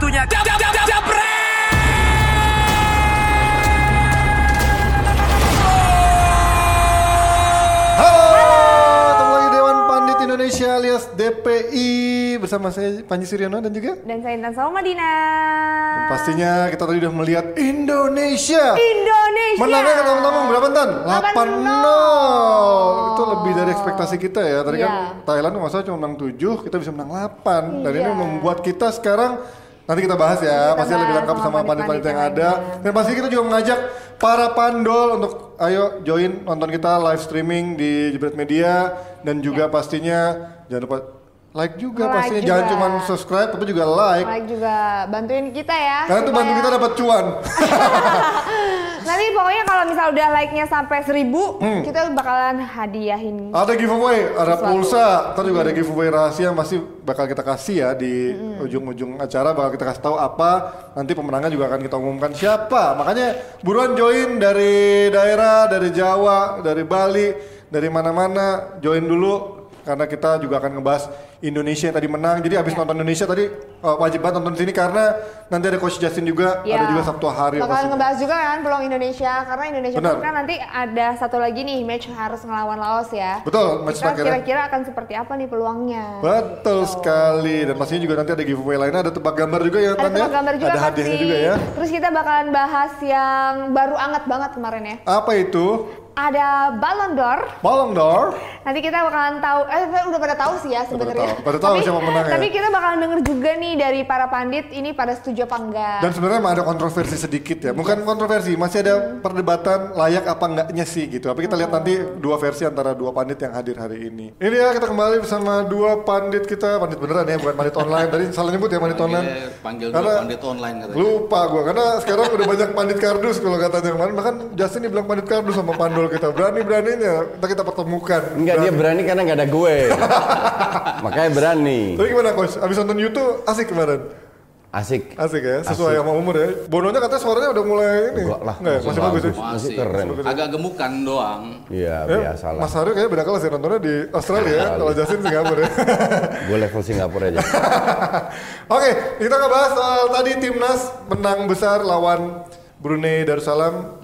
Waktunya jam jam jam jam Halo, ketemu lagi Dewan Pandit Indonesia alias DPI bersama saya Panji Suryono dan juga Dan saya Intan Salmadina. pastinya kita tadi udah melihat Indonesia. Indonesia. Menangnya kan ngomong berapa Tan? 8-0. 8-0. Itu lebih dari ekspektasi kita ya. Tadi kan Iya. Thailand salah cuma menang 7, kita bisa menang 8. Dan ini Iya. membuat kita sekarang nanti kita bahas ya, Kita pasti lebih lengkap sama pandit-pandit yang ada. ada. Dan pasti kita juga mengajak para pandol untuk ayo join nonton kita live streaming di Jebret Media dan juga pastinya jangan lupa like juga Like pastinya juga. jangan cuma subscribe tapi juga like. Like juga bantuin kita ya. Karena itu bantu supaya- kita dapat cuan. Nanti pokoknya kalau misal udah like-nya sampai 1000, Hmm. kita bakalan hadiahin. Ada giveaway, ada Sesuatu. pulsa, ntar juga ada giveaway rahasia yang masih bakal kita kasih ya di ujung-ujung acara bakal kita kasih tahu apa. Nanti pemenangnya juga akan kita umumkan siapa. Makanya buruan join dari daerah, dari Jawa, dari Bali, dari mana-mana join dulu karena kita juga akan ngebahas Indonesia yang tadi menang. Jadi abis nonton Indonesia tadi uh, wajib banget nonton sini karena nanti ada Coach Justin juga, Ya. ada juga Sabtu hari. Pastinya. ngebahas juga kan peluang Indonesia karena Indonesia kan nanti ada satu lagi nih match harus ngelawan Laos ya. Betul, match Kita kira-kira akan seperti apa nih peluangnya? Betul sekali dan pastinya juga nanti ada giveaway lainnya ada tebak gambar juga ya Ada Tan, ya? tebak gambar juga ada hadiahnya juga ya Terus kita bakalan bahas yang baru anget banget kemarin ya. apa itu Ada Ballon d'Or. Ballon d'Or Nanti kita bakalan tahu, eh kita udah pada tahu sih ya sebenarnya. tahu. Pada tahu Tapi- siapa menangnya. Tapi kita bakalan denger juga nih dari para pandit ini pada setuju apa enggak. dan sebenarnya ada kontroversi sedikit ya bukan kontroversi masih ada perdebatan layak apa enggaknya sih gitu tapi kita lihat nanti dua versi antara dua pandit yang hadir hari ini ini ya kita kembali bersama dua pandit kita pandit beneran ya bukan pandit online tadi salah nyebut ya pandit online Iya, panggil dua Karena- pandit online katanya. Lupa gua karena sekarang udah banyak pandit kardus kalau katanya kemarin bahkan Justin dibilang pandit kardus sama pandol kita berani beraninya kita kita pertemukan Enggak dia berani karena nggak ada gue. Makanya berani. Tapi gimana coach? Abis nonton YouTube asik kemarin? Asik. Asik ya, sesuai sama umur ya. Bononya katanya suaranya udah mulai ini. Enggak lah, Enggak ya? masih bagus ya? bagus. Masih keren. Agak gemukan doang. Iya Ya, biasa lah. Mas Haryo kayaknya beda kelas ya nontonnya di Australia ya, kalau Justin Singapura ya. Gue level Singapura aja. Oke, kita ngebahas soal tadi timnas menang besar lawan Brunei Darussalam.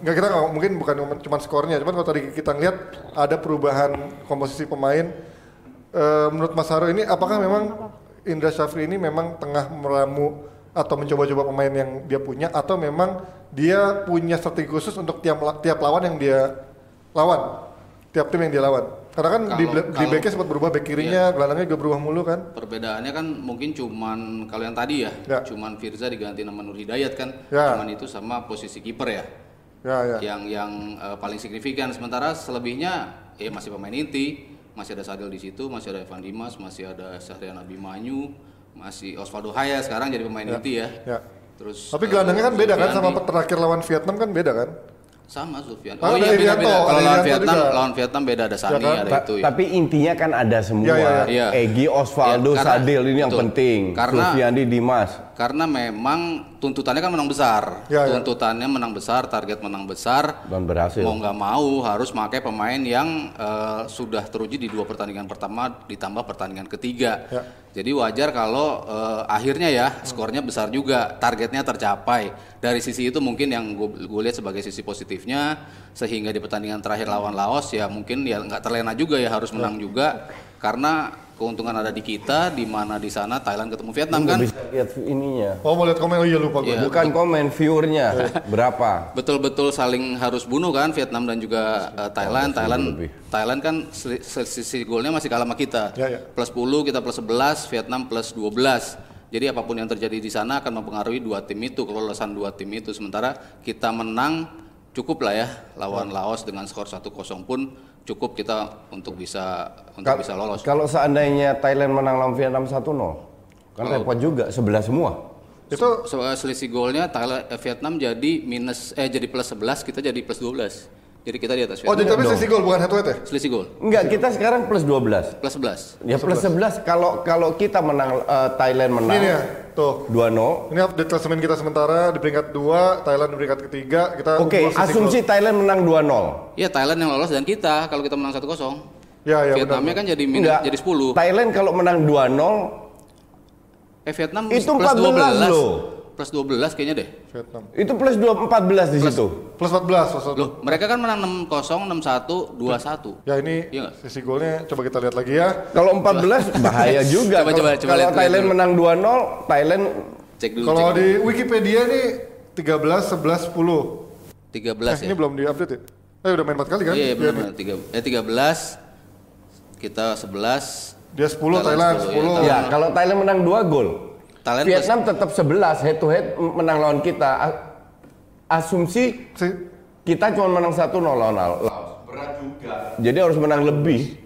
Nggak kita nggak mungkin bukan cuma skornya, cuman kalau tadi kita ngeliat ada perubahan komposisi pemain. Eh, menurut Mas Haro ini, apakah memang Indra Syafri ini memang tengah meramu atau mencoba-coba pemain yang dia punya, atau memang dia punya strategi khusus untuk tiap tiap lawan yang dia lawan, tiap tim yang dia lawan? Karena kan di, Kalau- di backnya sempat berubah, back kirinya, gelandangnya juga berubah mulu kan? Perbedaannya kan mungkin cuman kalau yang tadi ya, Ya. cuman Firza diganti nama Nur Hidayat kan, Ya. cuman itu sama posisi kiper ya, Ya, ya. yang yang eh, paling signifikan. Sementara selebihnya ya masih pemain inti, masih ada Sadil di situ, masih ada Evan Dimas, masih ada Syahrian Abimanyu, masih Osvaldo Haya sekarang jadi pemain inti ya. Ya. Terus Tapi gelandangnya kan beda kan sama terakhir lawan Vietnam kan beda kan? Sama Sufyan. Oh, Oh, iya beda Irianto, beda. ada Kalau lawan Vietnam, juga. lawan Vietnam beda ada Sani, kan? ada itu ya. Tapi intinya kan ada semua. Iya, iya. Egi, Osvaldo, Iya, karena- Sadil ini yang betul. penting. Karena- Dimas. Karena memang tuntutannya kan menang besar. Ya, ya. tuntutannya menang besar, target menang besar. Dan berhasil. Mau nggak mau harus pakai pemain yang eh, sudah teruji di dua pertandingan pertama ditambah pertandingan ketiga. Ya. Jadi wajar kalau eh, akhirnya ya skornya besar juga, targetnya tercapai. Dari sisi itu mungkin yang gue lihat sebagai sisi positifnya, sehingga di pertandingan terakhir lawan Laos ya mungkin ya nggak terlena juga ya harus menang juga, karena keuntungan ada di kita, di mana di sana Thailand ketemu Vietnam kan. Bisa lihat ininya. Oh mau lihat komen, oh iya lupa gue. Iya. Bukan komen viewernya berapa. betul-betul saling harus bunuh kan Vietnam dan juga eh, Thailand. Thailand lebih. Thailand kan selisih golnya masih kalah sama kita. Ya, ya. Plus 10, kita plus 11, Vietnam plus 12. Jadi apa pun yang terjadi di sana akan mempengaruhi dua tim itu, kelolosan dua tim itu. Sementara kita menang cukup lah ya lawan Laos dengan skor 1-0 pun cukup kita untuk bisa untuk Kal- bisa lolos. Kalau seandainya Thailand menang lawan Vietnam 1-0, kan repot juga sebelah semua. Itu So, selisih golnya Thailand eh, Vietnam jadi minus eh jadi plus 11, kita jadi plus 12. Jadi kita di atas Oh jadi tapi selisih gol bukan head to head ya? Selisih gol Enggak, kita sekarang plus 12. plus 11. Ya plus 11 kalau kalau kita menang eh, Thailand menang Ini ya, tuh. 2-0. Ini update klasemen kita sementara di peringkat 2, Thailand di peringkat ketiga. Kita Oke, selisih asumsi gol. Thailand menang 2-0. Ya Thailand yang lolos dan kita kalau kita menang 1-0. Ya ya Vietnamnya benar. kan jadi minus Enggak. jadi 10. Thailand kalau menang 2-0 Eh Vietnam Itu plus 14 loh. Plus 12 kayaknya deh. Vietnam. Itu plus 2 14 di situ. Plus 14, plus 14. Loh, mereka kan menang 6-0, 6-1, 2-1. Ya ini Iya sisi golnya coba kita lihat lagi ya. Kalau 14 bahaya juga. Coba, Kalau- coba, coba Kalau Thailand lihat menang 2-0, Thailand Cek dulu. Kalau di Wikipedia nih 13, 11, 10. 13 Eh, ya. ini belum di-update ya? Eh udah main 4 kali kan? Iya, Iya benar benar. Tiga, eh 13 kita 11 Dia 10, Thailand 10. Thailand. Ya, kalau Thailand menang 2 gol. Thailand Vietnam tetap 11 head to head menang lawan kita. Asumsi Si- kita cuma menang 1-0 lawan Laos. Berat juga. Jadi harus menang lebih.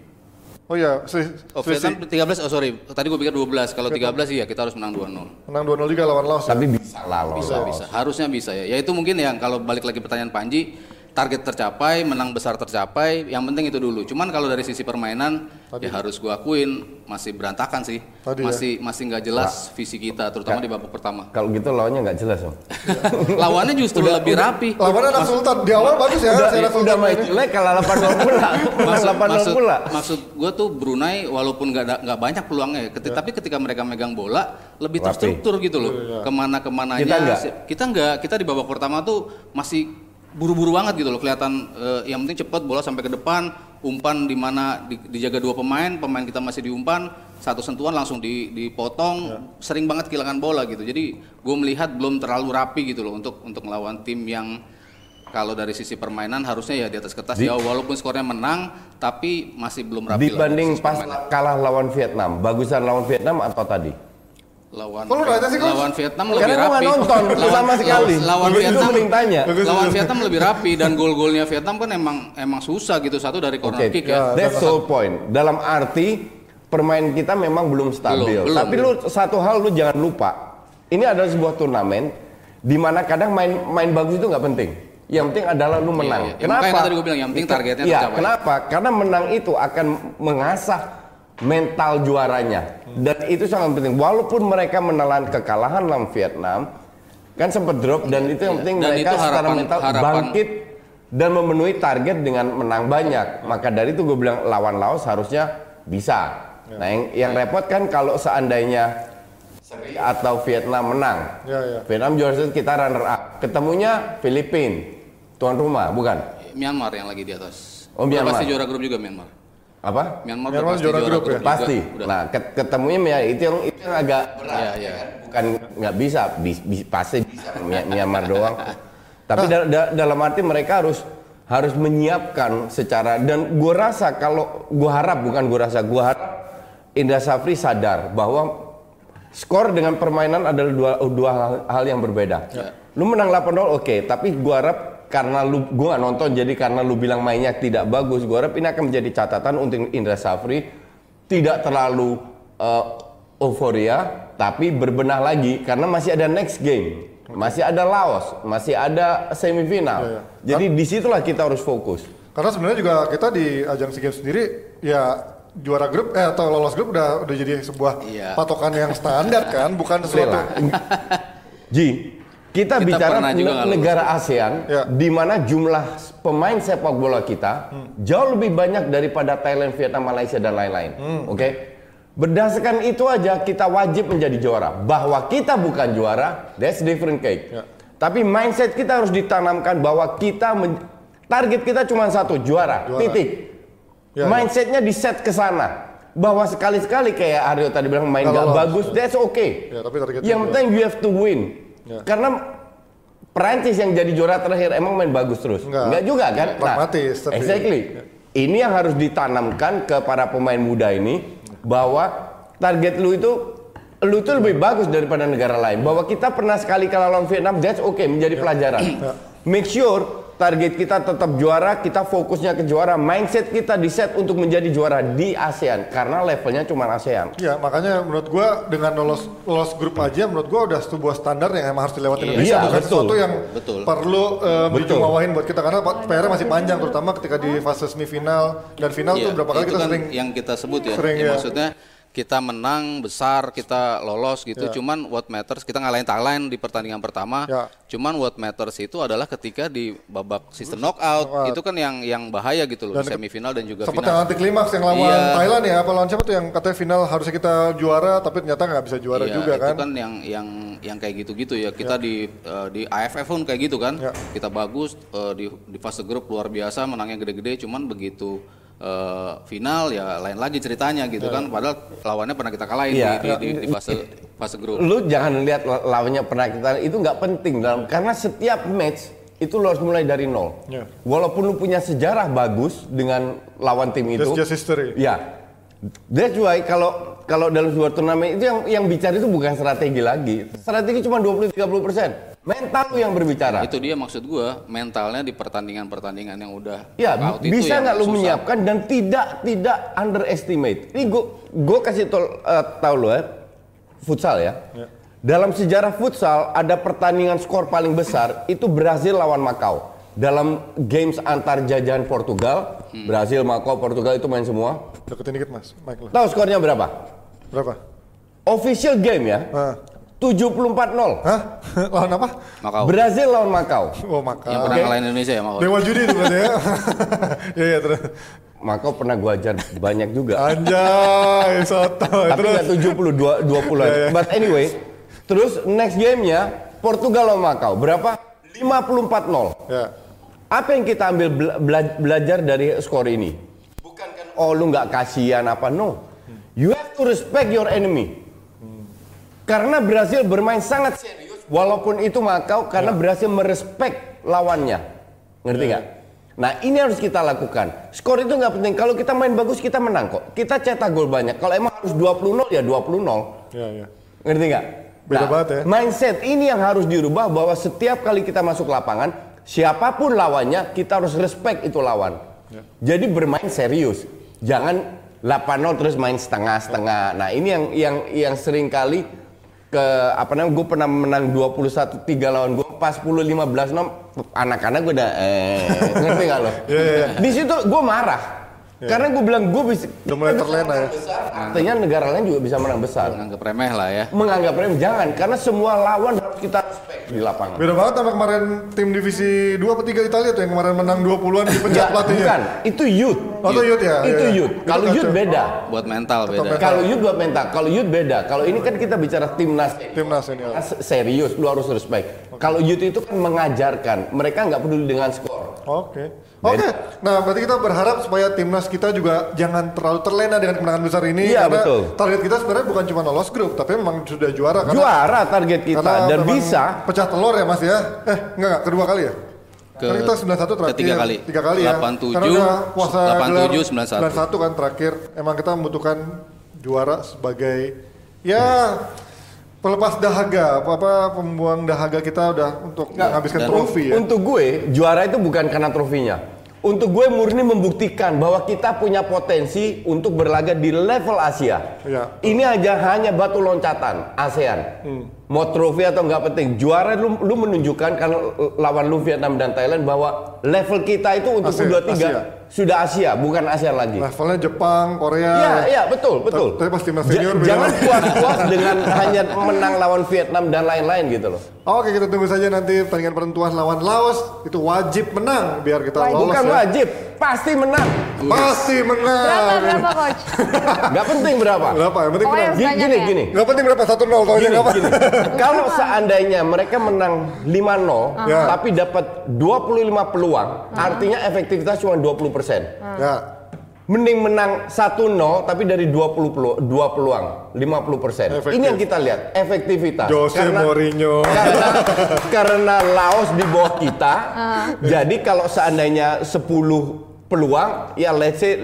Oh iya, si, Oh. Vietnam 13 oh sorry. Tadi gue pikir 12. Kalau 13 iya kita harus menang 2-0. menang 2-0 juga lawan Laos. ya? Tapi bisa lah lawan Bisa, Laos. bisa. Harusnya bisa ya. Ya itu mungkin yang kalau balik lagi pertanyaan Panji, target tercapai, menang besar tercapai, yang penting itu dulu. Cuman kalau dari sisi permainan, ya harus gua akuin masih berantakan sih. Tadi ya. masih masih nggak jelas visi kita, terutama di babak pertama. Kalau gitu lawannya nggak jelas om. Lawannya justru lebih rapi. Lawannya anak Sultan. Di awal bagus ya, udah, si anak udah main jelek kalah 8-0 pula. 8-0 maksud, pula. maksud gue tuh Brunei walaupun nggak nggak banyak peluangnya, keti- tapi ketika mereka megang bola lebih Rapi. terstruktur gitu loh, ke mana ke mananya. Kita nggak? Kita nggak, kita di babak pertama tuh masih buru-buru banget gitu loh, kelihatan eh, yang penting cepat bola sampai ke depan, umpan di mana di- dijaga dua pemain, pemain kita masih diumpan, satu sentuhan langsung di- dipotong, sering banget kehilangan bola gitu. Jadi gue melihat belum terlalu rapi gitu loh untuk untuk melawan tim yang kalau dari sisi permainan harusnya ya di atas kertas Di- jauh walaupun skornya menang tapi masih belum rapi Dibanding pas permainan. kalah lawan Vietnam, bagusan lawan Vietnam atau tadi? Lawan nanya sih, lawan Vietnam Karena lebih nggak rapi nonton sama sekali. lawan Vietnam mending tanya. lawan Vietnam lebih rapi dan gol-golnya Vietnam kan emang emang susah gitu satu dari corner Oke, kick ya that's the point. Dalam arti permain kita memang belum stabil. Belum, belum, Tapi lu satu hal lu jangan lupa. Ini adalah sebuah turnamen di mana kadang main main bagus itu nggak penting. Yang penting adalah lu menang. iya. Ya, Kenapa? makanya tadi gua bilang, yang penting targetnya Iya, tercapai. kenapa? Karena menang itu akan mengasah mental juaranya. Dan itu sangat penting. Walaupun mereka menelan kekalahan lawan Vietnam, kan sempat drop dan itu yang Iya. penting Dan mereka itu secara harapan- mental harapan- bangkit dan memenuhi target dengan menang banyak. Maka dari itu gue bilang lawan Laos harusnya bisa. Nah yang, yang repot kan kalau seandainya seri atau Vietnam menang. Ya, ya. Vietnam juara satu kita runner up. Ketemunya Filipina, tuan rumah bukan? Myanmar yang lagi di atas Oh, Myanmar. pasti juara grup juga Myanmar Apa? Myanmar, Myanmar juara juara, grup grup, ya? Pasti. Udah. Nah ket- ketemunya ya itu yang itu yang agak berat. Iya, iya. Bukan nggak bisa, bis, bis- pasti bisa My- Myanmar doang. Tapi da- da- dalam arti mereka harus harus menyiapkan secara dan gue rasa kalau gue harap bukan gue rasa gue harap Indra Safri sadar bahwa skor dengan permainan adalah dua, dua hal, hal yang berbeda. Lu menang 8-0 oke, tapi gua harap karena lu gua nggak nonton jadi karena lu bilang mainnya tidak bagus, gua harap ini akan menjadi catatan untuk Indra Safri tidak terlalu eh, euforia tapi berbenah lagi karena masih ada next game. Masih ada Laos, masih ada semifinal. Iya, iya. Jadi di situlah kita harus fokus. Karena sebenarnya juga kita di ajang SEA Games sendiri ya juara grup eh atau lolos grup udah udah jadi sebuah Iya. patokan yang standar kan, bukan sesuatu. Ji, kita, Kita bicara juga ne- nggak negara ASEAN Ya. di mana jumlah pemain sepak bola kita jauh lebih banyak daripada Thailand, Vietnam, Malaysia dan lain-lain. Oke. Berdasarkan itu aja kita wajib menjadi juara. Bahwa kita bukan juara, that's different cake. Ya. Tapi mindset kita harus ditanamkan bahwa kita men- target kita cuma satu, juara. Juara. Titik. Ya, ya. Mindsetnya di set ke sana. Bahwa sekali-sekali kayak Aryo tadi bilang main Kalau gak lolos. bagus, that's okay. Ya, tapi targetnya Yang penting you have to win. Ya. Karena Perancis yang jadi juara terakhir emang main bagus terus. Enggak. juga kan? Pragmatis, tapi- exactly. Ini yang harus ditanamkan ke para pemain muda ini bahwa target lu itu lu itu lebih bagus daripada negara lain. Bahwa kita pernah sekali kalah lawan Vietnam, that's okay menjadi pelajaran. Make sure target kita tetap juara, kita fokusnya ke juara, mindset kita di set untuk menjadi juara di ASEAN karena levelnya cuma ASEAN. Ya makanya menurut gua dengan lolos lolos grup aja menurut gua udah sebuah standar yang emang harus dilewati Iya. Indonesia Iya, bukan betul. sesuatu yang Betul. perlu um, Betul. dijumawahin buat kita karena PR masih panjang terutama ketika di fase semifinal dan final Iya, tuh berapa kali kita kan sering yang kita sebut ya. sering, Ya, ya. Maksudnya kita menang besar, kita lolos gitu. Cuman what matters kita ngalahin Thailand di pertandingan pertama. Ya. Cuman what matters itu adalah ketika di babak sistem knockout, itu kan yang yang bahaya gitu loh, di semifinal dan juga Sempat final. anti klimaks yang lawan Iya. Thailand ya, apa lawan siapa tuh yang katanya final harusnya kita juara tapi ternyata nggak bisa juara Iya, juga itu kan. kan yang yang yang kayak gitu-gitu ya. Kita di eh, di AFF pun kayak gitu kan. Ya. Kita bagus eh, di di fase grup luar biasa, menangnya gede-gede, cuman begitu eh, final ya lain lagi ceritanya gitu kan. Padahal lawannya pernah kita kalahin Iya. di, di, di, fase fase grup. Lu jangan lihat la- lawannya pernah kita itu nggak penting dalam karena setiap match itu lu harus mulai dari nol. Ya. Walaupun lu punya sejarah bagus dengan lawan tim itu. That's just history. Ya. That's why kalau kalau dalam sebuah turnamen itu yang yang bicara itu bukan strategi lagi. Strategi cuma 20 30 persen. Mental lu yang berbicara. Itu dia maksud gua mentalnya di pertandingan-pertandingan yang udah Ya, bisa nggak lu susah. menyiapkan dan tidak tidak underestimate. Ini gue gue kasih tol, eh, tahu lo ya, futsal ya. Dalam sejarah futsal ada pertandingan skor paling besar itu Brazil lawan Makau. Dalam games antar jajahan Portugal, Hmm. Brazil, Makau, Portugal itu main semua. Deketin dikit mas, Mike lah. Tahu skornya berapa? Berapa? Official game ya, Hah? 74-0. Hah? lawan apa? Makau. Brazil lawan Makau. Oh maka. yang pernah ngalahin Indonesia ya mau. Dewa judi itu berarti ya. Iya iya terus. Makau pernah gua ajar banyak juga. Anjay, soto. Tapi terus. nggak 70, dua- 20 an. Ya, ya. But anyway, terus next gamenya Portugal lawan Makau. Berapa? 54-0. Ya. Apa yang kita ambil bela- bela- belajar dari skor ini? Bukan kan, oh lu nggak kasihan apa, no. You have to respect your enemy. Karena Brasil bermain sangat serius, walaupun itu Makau, karena Brasil merespek lawannya. Ngerti nggak? Nah ini harus kita lakukan. Skor itu nggak penting. Kalau kita main bagus kita menang kok. Kita cetak gol banyak. Kalau emang harus 20-0 ya 20-0. Ya ya. Ngerti nggak? Beda banget ya. Mindset ini yang harus dirubah bahwa setiap kali kita masuk lapangan, siapa pun lawannya, kita harus respect itu lawan. Ya. Jadi bermain serius. Jangan 8-0 terus main setengah-setengah. Nah ini yang yang yang sering kali ke apa namanya gue pernah menang 21 3 lawan gue pas 10 15 6 anak-anak gue udah eh ngerti nggak lo? Iya, iya. Di situ gue marah. Karena gue bilang gue bisa Udah mulai terlena ya. Artinya negara lain juga bisa menang besar Anggap remeh lah ya. menganggap remeh jangan karena semua lawan harus kita respect di lapangan. Beda banget sama kemarin tim divisi 2 atau 3 Italia tuh yang kemarin menang 20-an dipecat Ya, pelatihnya. bukan, itu youth. Oh, itu youth ya? Itu Iya, iya. youth. Kalau youth beda. Buat mental beda. Kalau youth buat mental, kalau youth beda. Kalau ini kan kita bicara timnas. Timnas ini. ya. Se- Serius, lu harus respect. Kalau youth itu kan mengajarkan, mereka nggak peduli dengan skor. Oke. Oke. Nah, berarti kita berharap supaya timnas kita juga jangan terlalu terlena dengan kemenangan besar ini Iya, betul. target kita sebenarnya bukan cuma lolos grup, tapi memang sudah juara karena Juara target kita karena dan bisa. pecah telur ya Mas ya. Eh, enggak enggak, kedua kali ya? Ke- Kan kita 91 terakhir. ketiga kali. Tiga kali ya. 87, Karena udah puasa 87, gelar 91. 91 kan terakhir. Emang kita membutuhkan juara sebagai ya pelepas dahaga, apa, apa pembuang dahaga kita udah untuk menghabiskan trofi ya. Untuk gue, juara itu bukan karena trofinya. Untuk gue murni membuktikan bahwa kita punya potensi untuk berlaga di level Asia. Iya. Ini aja hanya batu loncatan ASEAN. Mau trofi atau nggak penting, juara lu, lu menunjukkan kalau lawan lu Vietnam dan Thailand bahwa level kita itu untuk Asia, U23 Asia. Sudah Asia, bukan ASEAN lagi. Levelnya Jepang, Korea. Iya, iya, betul, betul. Tapi pas timnas Ja- senior beda. jangan puas-puas dengan hanya menang lawan Vietnam dan lain-lain gitu loh. Oke kita tunggu saja nanti pertandingan penentuan lawan Laos itu wajib menang biar kita lolos Bukan ya. wajib, pasti menang. Pasti menang. Berapa berapa coach? Nggak penting berapa. Berapa? Yang penting menang. Gini, gini, ya? gini. Gak penting berapa 1-0 kalau Gini, apa. gini. Kalau seandainya mereka menang 5-0 Ya. tapi dapat 25 peluang, artinya efektivitas cuma 20%. Ya. Mending menang 1-0 tapi dari 20 pelu 2 peluang, 50%. Efektif. Ini yang kita lihat, efektivitas. Jose Mourinho. Karena, karena Laos di bawah kita. Jadi kalau seandainya 10 peluang, ya let's say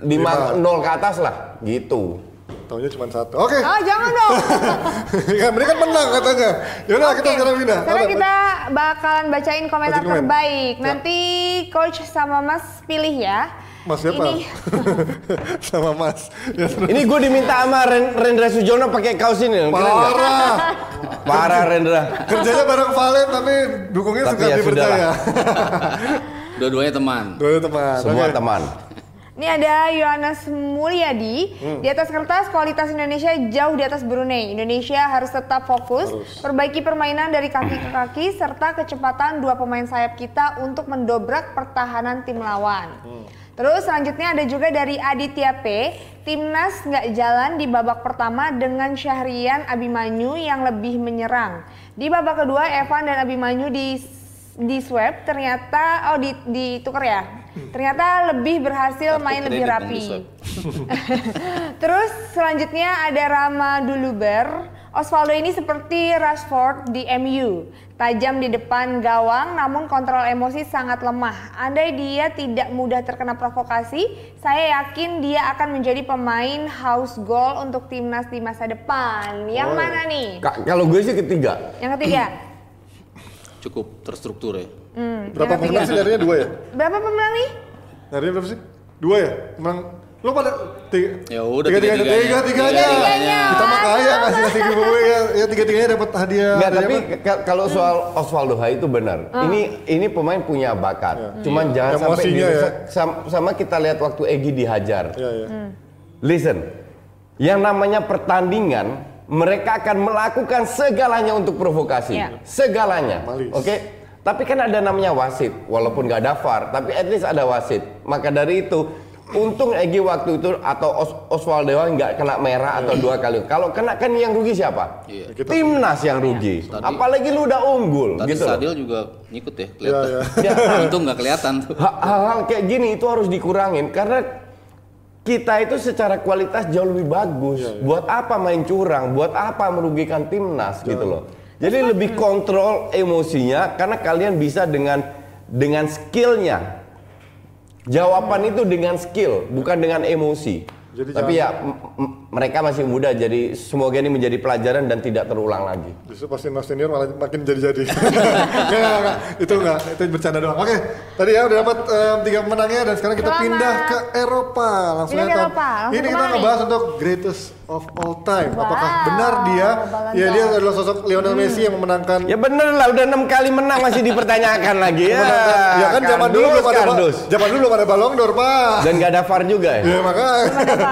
5-0 ke atas lah, gitu. Taunya cuma satu. Oke. Oh jangan dong. ya, mereka kan menang katanya. Yaudah kita Oke, sekarang pindah. Sekarang Ada- kita bakalan bacain komentar Bacain komen. terbaik. Ya. Nanti coach sama Mas pilih ya. Mas siapa? Ini Sama Mas. Ya. Ini gue diminta sama Ren- Rendra Sujono pakai kaos ini. Parah. Parah Rendra. Kerjanya bareng Valen tapi dukungnya Tapi suka ya dipercaya. Dua-duanya teman. Dua teman. Semua Oke. teman. Ini ada Yohanes Mulyadi. Di atas kertas kualitas Indonesia jauh di atas Brunei. Indonesia harus tetap fokus, perbaiki permainan dari kaki ke kaki serta kecepatan dua pemain sayap kita untuk mendobrak pertahanan tim lawan. Terus selanjutnya ada juga dari Aditya P. Timnas nggak jalan di babak pertama dengan Syahrian Abimanyu yang lebih menyerang. Di babak kedua Evan dan Abimanyu di di swab ternyata oh di ditukar ya. Ternyata lebih berhasil main lebih rapi. Terus selanjutnya ada Rama Duluber. Osvaldo ini seperti Rashford di MU. Tajam di depan gawang namun kontrol emosi sangat lemah. Andai dia tidak mudah terkena provokasi, saya yakin dia akan menjadi pemain house goal untuk timnas di masa depan. Yang Oh. mana nih? Ka- kalau gue sih ketiga. Yang ketiga. Cukup terstruktur ya. Hmm, Berapa ketiga. pemenang sih nyarinya dua ya? Berapa pemenang nih? Nyarinya berapa sih? Dua ya? Menang Lo pada tiga, Ya udah, tiga, tiga, tiga-tiganya. tiga, tiganya. Tiga-tiganya. Kita mah kaya ngasih ngasih giveaway ya, ya tiga tiganya dapat hadiah. Nggak, tapi kalau soal Osvaldo Hai itu benar. Ini ini pemain punya bakat. Cuman jangan sampai Emosinya dirusak. ya. Sama, sama kita lihat waktu Egi dihajar. Iya, iya. Listen, yang namanya pertandingan, mereka akan melakukan segalanya untuk provokasi, Iya. segalanya, oke? Tapi kan ada namanya wasit, walaupun nggak ada VAR, tapi at least ada wasit. Maka dari itu, untung Egi waktu itu atau Os Osvaldo nggak kena merah atau dua kali. Kalau kena kan yang rugi siapa? Iya. Kita- Timnas yang rugi. Tadi- Apalagi lu udah unggul, Tadi gitu. loh. Sadil juga ngikut ya, Iya, kelihatan. iya. Ya. Untung nggak kelihatan tuh. Ha- hal-hal kayak gini itu harus dikurangin karena kita itu secara kualitas jauh lebih bagus. Buat apa main curang? Buat apa merugikan timnas gitu loh. Jadi lebih kontrol emosinya karena kalian bisa dengan dengan skillnya. Jawaban itu dengan skill, bukan dengan emosi. Jadi Tapi jangan- ya mereka masih muda jadi semoga ini menjadi pelajaran dan tidak terulang lagi. Justru pasti Mas Senior malah makin jadi-jadi. Enggak, enggak, enggak. Itu enggak, itu bercanda doang. Oke, tadi ya udah dapat em, tiga pemenangnya dan sekarang kita Selamat. pindah ke Eropa. Langsung Pindah ke. Eropa. Langsung Ini kita ngebahas untuk greatest of all time. Apakah Wow, benar dia? Ballon Ya dia adalah sosok Lionel Hmm. Messi yang memenangkan Ya bener lah udah enam kali menang masih dipertanyakan lagi ya. memenangkan- ya kan zaman dulu belum ada kardus. zaman dulu belum ada Ballon d'Or, Pak. Dan gak ada VAR juga ya? Ya makanya.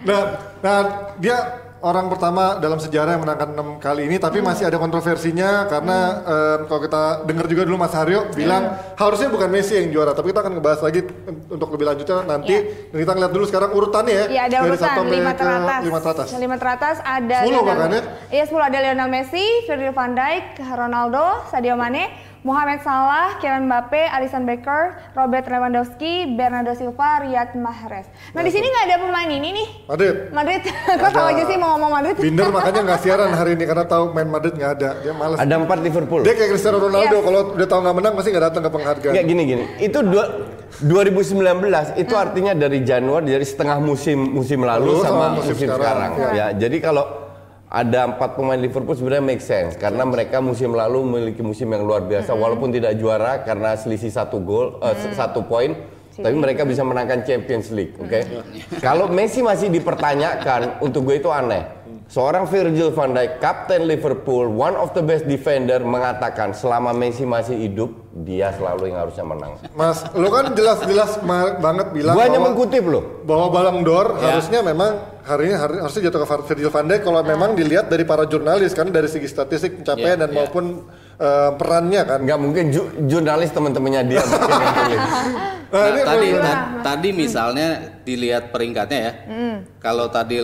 Nah, nah dia orang pertama dalam sejarah yang menangkan enam kali ini, tapi masih ada kontroversinya karena em, kalau kita dengar juga dulu Mas Haryo bilang harusnya bukan Messi yang juara, tapi kita akan ngebahas lagi untuk lebih lanjutnya nanti. Dan kita ngeliat dulu sekarang urutannya ya. Iya ada dari urutan satu sampai lima ke teratas. Lima teratas. Lima teratas ada 10 bahkan ya? Iya 10 ada Lionel Messi, Virgil van Dijk, Ronaldo, Sadio Mane, Mohamed Salah, Kylian Mbappe, Alisson Becker, Robert Lewandowski, Bernardo Silva, Riyad Mahrez. Nah di sini nggak ada pemain ini nih. Madrid. Madrid, kok tahu aja sih mau ngomong Madrid? Binder makanya nggak siaran hari ini karena tahu main Madrid nggak ada, dia malas. Ada empat Liverpool. Dia kayak Cristiano Ronaldo, Yes. kalau udah tahu nggak menang pasti nggak datang ke penghargaan. Nggak gini gini. Itu dua, 2019 itu artinya dari Januari dari setengah musim musim lalu Lalu sama, sama musim, musim sekarang. sekarang. Ya, jadi kalau ada empat pemain Liverpool sebenarnya make sense karena mereka musim lalu memiliki musim yang luar biasa. Walaupun tidak juara karena selisih satu gol eh, satu poin tapi mereka bisa menangkan Champions League, oke? Kalau Messi masih dipertanyakan, untuk gue itu aneh. Seorang Virgil van Dijk, kapten Liverpool, one of the best defender, mengatakan selama Messi masih hidup, dia selalu yang harusnya menang. Mas, lo kan jelas-jelas banget bilang Gue hanya bahwa- mengkutip loh. bahwa Ballon d'Or Ya. harusnya memang hari ini hari, harusnya jatuh ke Virgil van Dijk kalau memang dilihat dari para jurnalis kan dari segi statistik pencapaian Ya, dan ya. maupun eh, perannya kan. Nggak mungkin ju- jurnalis teman-temannya dia mungkin yang tulis. Nah, Nah, tadi ta- tadi misalnya dilihat peringkatnya ya. Kalau tadi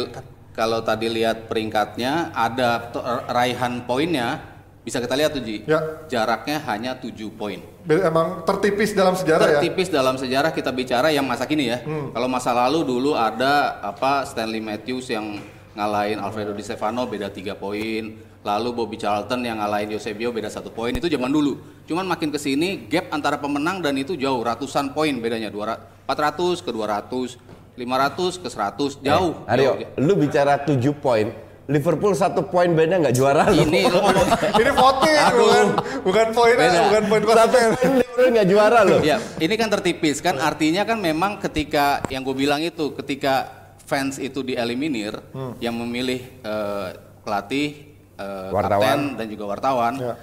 kalau tadi lihat peringkatnya ada raihan poinnya bisa kita lihat tuh Ji. Ya. Jaraknya hanya 7 poin. emang tertipis dalam sejarah ya. Tertipis dalam sejarah kita bicara yang masa kini ya. Kalau masa lalu dulu ada apa Stanley Matthews yang ngalahin Alfredo Di Stefano beda 3 poin. Lalu Bobby Charlton yang ngalahin Eusebio beda satu poin itu zaman dulu. Cuman makin ke sini gap antara pemenang dan itu jauh ratusan poin bedanya 200 400 ke 200, 500 ke 100 jauh. Eh, Aryo, jauh. lu bicara 7 poin, Liverpool satu poin beda nggak juara lu. Ini lo ngomong Ini voting bukan bukan poin Beda. bukan poin Satu poin Liverpool nggak juara lu. Ya, ini kan tertipis kan artinya kan memang ketika yang gue bilang itu ketika fans itu dieliminir Hmm. yang memilih eh, pelatih, eh, Wartawan. kapten dan juga wartawan Ya.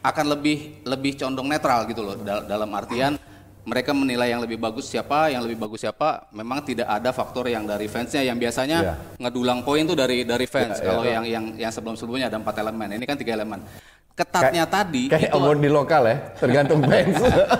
akan lebih lebih condong netral gitu loh dal- dalam artian mereka menilai yang lebih bagus siapa, yang lebih bagus siapa. Memang tidak ada faktor yang dari fansnya yang biasanya Iya. ngedulang poin tuh dari dari fans. Iya, Kalau yang yang yang sebelum-sebelumnya ada empat elemen, ini kan tiga elemen. Ketatnya tadi Kayak itu award di lokal ya, tergantung fans.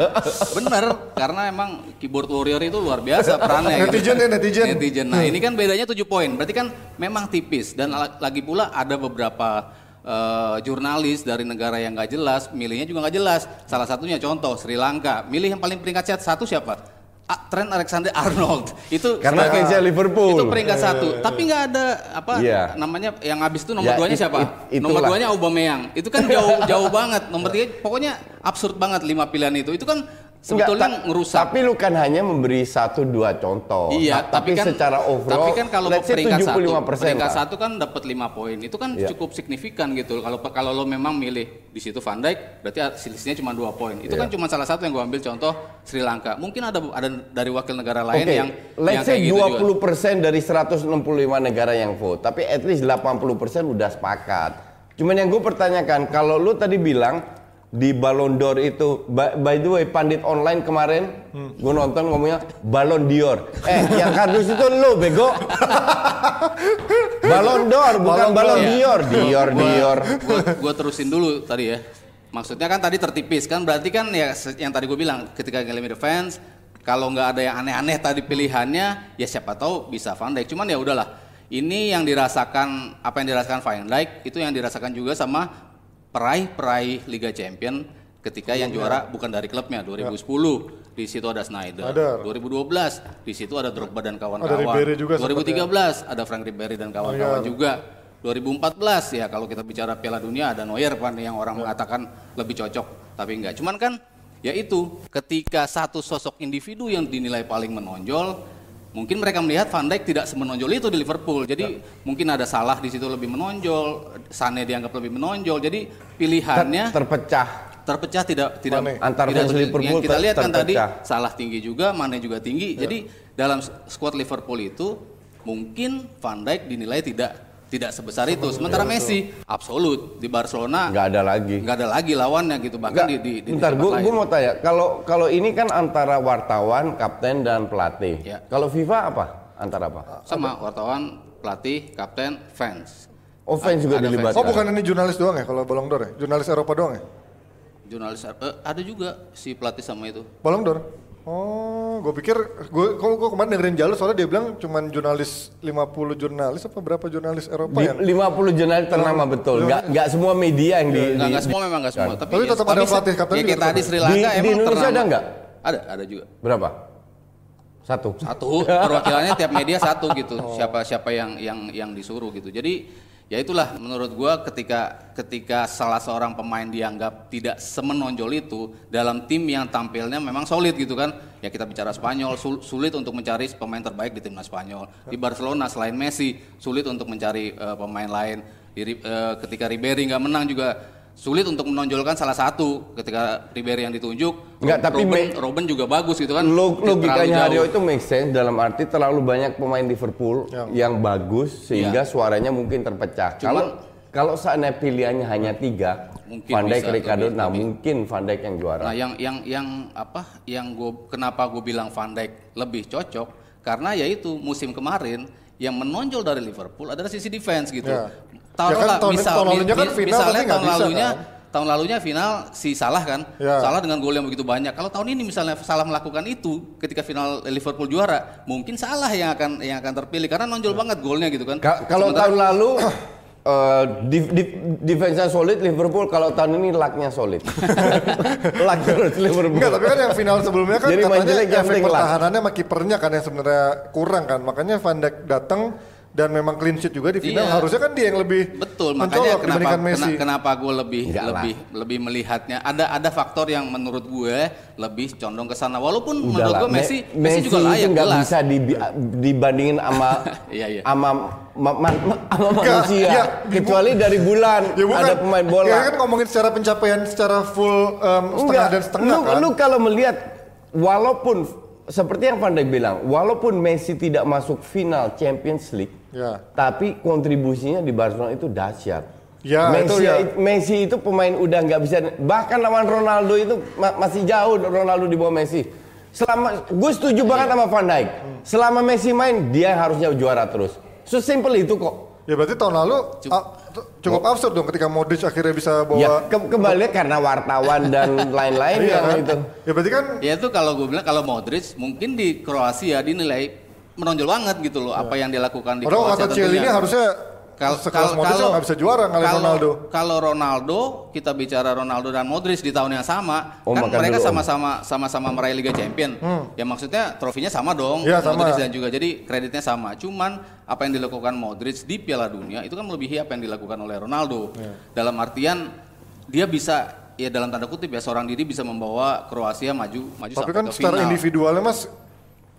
bener karena emang keyboard warrior itu luar biasa perannya. gitu. Netizen ya, netizen. Netizen. Nah ini kan bedanya 7 poin. Berarti kan memang tipis dan la- lagi pula ada beberapa eh, jurnalis dari negara yang nggak jelas, milihnya juga nggak jelas. Salah satunya contoh Sri Lanka, milih yang paling peringkat set satu siapa? Trent Alexander Arnold. Itu Karena fansnya Liverpool. itu peringkat satu. tapi nggak ada apa Iya. namanya yang habis itu nomor Ya, duanya it- siapa? it- nomor duanya Aubameyang. Itu kan jauh jauh banget. Nomor tiga pokoknya absurd banget lima pilihan itu. Itu kan sebetulnya Enggak, ta- ngerusak Tapi lu kan hanya memberi satu dua contoh. Iya, Ta- tapi, kan secara overall, tapi kan kalau peringkat satu, 75% peringkat satu kan dapat 5 poin. Itu kan Iya. cukup signifikan gitu. Kalau kalau lo memang milih di situ Van Dijk, berarti selisihnya cuma 2 poin. Itu Iya. kan cuma salah satu yang gua ambil contoh Sri Lanka. Mungkin ada ada dari wakil negara lain Oke, yang let's yang say gitu 20% juga. dari 165 negara yang vote, tapi at least 80% udah sepakat. Cuman yang gue pertanyakan, kalau lu tadi bilang di Ballon d'Or itu, by, by the way, pandit online kemarin, Hmm. gue nonton ngomongnya Ballon d'Or. Eh, yang kardus itu lu, bego. Ballon d'Or, bukan Ballon Ballon d'Or. d'Or. Dior, Dior. Gua terusin dulu tadi ya. Maksudnya kan tadi tertipis kan berarti kan ya yang tadi gue bilang ketika Game Defense kalau nggak ada yang aneh-aneh tadi pilihannya ya siapa tahu bisa Van Dijk. Cuman ya udahlah. Ini yang dirasakan apa yang dirasakan Van Dijk itu yang dirasakan juga sama peraih-peraih Liga Champion ketika yang juara bukan dari klubnya 2010 di situ ada Snyder. Ada. 2012 di situ ada Drogba dan kawan-kawan. Ada Ribéry juga sempat 2013 ada Frank Ribery dan kawan-kawan Oh, iya. juga. 2014 ya kalau kita bicara Piala Dunia ada Neuer kan yang orang mengatakan lebih cocok tapi enggak. Cuman kan ya itu ketika satu sosok individu yang dinilai paling menonjol mungkin mereka melihat Van Dijk tidak semenonjol itu di Liverpool jadi mungkin ada salah di situ lebih menonjol Sane dianggap lebih menonjol jadi pilihannya Terpecah. terpecah tidak tidak Mane. Antar tidak. Liverpool yang kita ter- lihat kan tadi salah tinggi juga Mane juga tinggi jadi dalam squad Liverpool itu mungkin Van Dijk dinilai tidak tidak sebesar itu sementara Messi absolut di Barcelona Nggak ada lagi. nggak ada lagi lawannya gitu bahkan Enggak, di, di, di bentar, gue lain. mau tanya, kalau kalau ini kan antara wartawan, kapten dan pelatih. Ya. Kalau FIFA apa? Antara apa? sama wartawan pelatih kapten fans Offense juga Ada dilibatkan. Oh bukan ini jurnalis doang ya kalau Ballon d'Or ya? Jurnalis Eropa doang ya? jurnalis eh, ada juga si pelatih sama itu Ballon d'Or? Oh, gue pikir gue kalau gue kemarin dengerin Jalur soalnya dia bilang cuman jurnalis 50 jurnalis apa berapa jurnalis Eropa Di, yang 50 jurnalis ternama betul. Nggak nggak semua media yang di, nggak di- nggak semua memang nggak semua tapi, Tapi tetap ada pelatih kapten ya kayak tadi tetap Sri di, Lanka di emang Indonesia ternama. ada nggak? ada ada juga Berapa? Satu. satu perwakilannya tiap media satu gitu siapa siapa yang yang yang disuruh gitu jadi ya itulah menurut gua ketika ketika salah seorang pemain dianggap tidak semenonjol itu dalam tim yang tampilnya memang solid gitu kan. Ya kita bicara Spanyol sul- sulit untuk mencari pemain terbaik di timnas Spanyol. Di Barcelona selain Messi sulit untuk mencari eh, pemain lain. Di, eh, ketika Ribery nggak menang juga sulit untuk menonjolkan salah satu ketika Ribery yang ditunjuk Nggak, tapi Robben, me- Robben juga bagus gitu kan Log- logikanya. Haryo itu make sense dalam arti terlalu banyak pemain Liverpool yang bagus sehingga suaranya mungkin terpecah. Kalau kalau seandainya pilihannya hanya tiga, Mungkin Van Dijk, Ricardo, lebih- nah lebih. mungkin Van Dijk yang juara. Nah, yang yang yang apa? Yang gue kenapa gue bilang Van Dijk lebih cocok karena yaitu musim kemarin yang menonjol dari Liverpool adalah sisi defense gitu. Ya. Taruhlah Ya kan tahun- misal tahun lalunya kan final misalnya tahun bisa, lalunya kan? tahun lalunya final si Salah kan. Ya. Salah dengan gol yang begitu banyak. Kalau tahun ini misalnya Salah melakukan itu ketika final Liverpool juara, mungkin Salah yang akan yang akan terpilih karena nonjol banget golnya gitu kan. Ka- kalau Sementara- tahun lalu eh di, di, defense-nya solid Liverpool, kalau tahun ini luck-nya solid. luck terus Liverpool. Enggak, tapi kan yang final sebelumnya kan Jadi katanya efek pertahanannya sama kipernya kan yang sebenarnya kurang kan. Makanya Van Dijk datang dan memang clean sheet juga di final. Iya. Harusnya kan dia yang lebih Betul, makanya kenapa Messi. kena- kenapa gue lebih Enggak lah. lebih lebih melihatnya ada ada faktor yang menurut gue lebih condong ke sana. Walaupun menurut Udahlah, gue Messi Me- Messi, juga itu layak nggak jelas. bisa dibi- dibandingin sama Iya, iya. sama ma- ma- ma- sama manusia. iya. Kecuali dari bulan Ya bukan. ada pemain bola. Ya kan ngomongin secara pencapaian secara full em, setengah Enggak, dan setengah lu, kan. lu kalau melihat walaupun seperti yang Van Dijk bilang, walaupun Messi tidak masuk final Champions League, Ya. tapi kontribusinya di Barcelona itu dahsyat. Ya, Messi, itu ya. Messi itu pemain udah nggak bisa bahkan lawan Ronaldo itu ma- masih jauh Ronaldo di bawah Messi. Selama gue setuju banget sama Van Dijk. Selama Messi main, dia harusnya juara terus. Sesimpel itu kok. Ya berarti tahun lalu ah, t- cukup absurd dong ketika Modric akhirnya bisa bawa Ya ke- kembali karena wartawan dan lain-lain Iya yang kan? itu. Ya berarti kan Ya itu kalau gue bilang kalau Modric mungkin di Kroasia dinilai menonjol banget gitu loh apa yang dia lakukan di Padahal Kroasia kata Ciel ini harusnya Kal- sekelas kal- Modric nggak bisa juara ngalahin kalau- Ronaldo. Kalau Ronaldo, kita bicara Ronaldo dan Modric di tahun yang sama, Oh, kan mereka sama-sama sama-sama meraih Liga Champion. Ya maksudnya trofinya sama dong, Hmm. Iya, sama. Modric dan juga jadi kreditnya sama. Cuman apa yang dilakukan Modric di Piala Dunia itu kan melebihi apa yang dilakukan oleh Ronaldo. Iya. Dalam artian dia bisa ya dalam tanda kutip ya seorang diri bisa membawa Kroasia maju maju Tapi sampai kan ke secara final. individualnya mas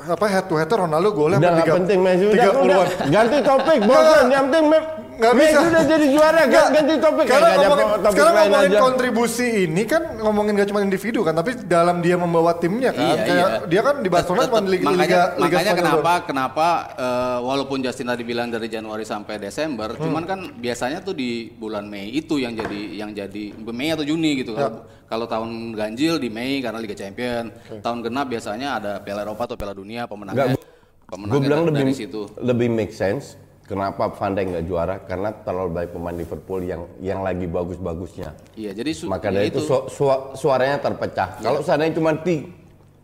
apa head to head Ronaldo golnya Udah tiga- penting Messi udah, tiga udah ganti topik bosan yang penting Nggak Messi bisa. udah jadi juara Nggak. ganti topik Karena ada ngomongin, topik sekarang ngomongin aja. kontribusi ini kan ngomongin gak cuma individu kan, tapi dalam dia membawa timnya kan. Iya, Kayak iya. dia kan di Barcelona cuma di Liga, makanya, Liga, makanya Spanyol kenapa doang. kenapa eh, walaupun Justin tadi bilang dari Januari sampai Desember, Hmm. cuman kan biasanya tuh di bulan Mei itu yang jadi yang jadi Mei atau Juni gitu. Kalau Ya. kalau tahun ganjil di Mei karena Liga Champion, tahun genap biasanya ada Piala Eropa atau Piala Dunia pemenangnya. Gue pemenangnya bilang dari lebih situ. lebih make sense. Kenapa Van Dijk nggak juara? Karena terlalu banyak pemain Liverpool yang yang lagi bagus-bagusnya. Iya, jadi su- Maka ya dari itu, su- su- suaranya terpecah. Kalau seandainya cuma ti-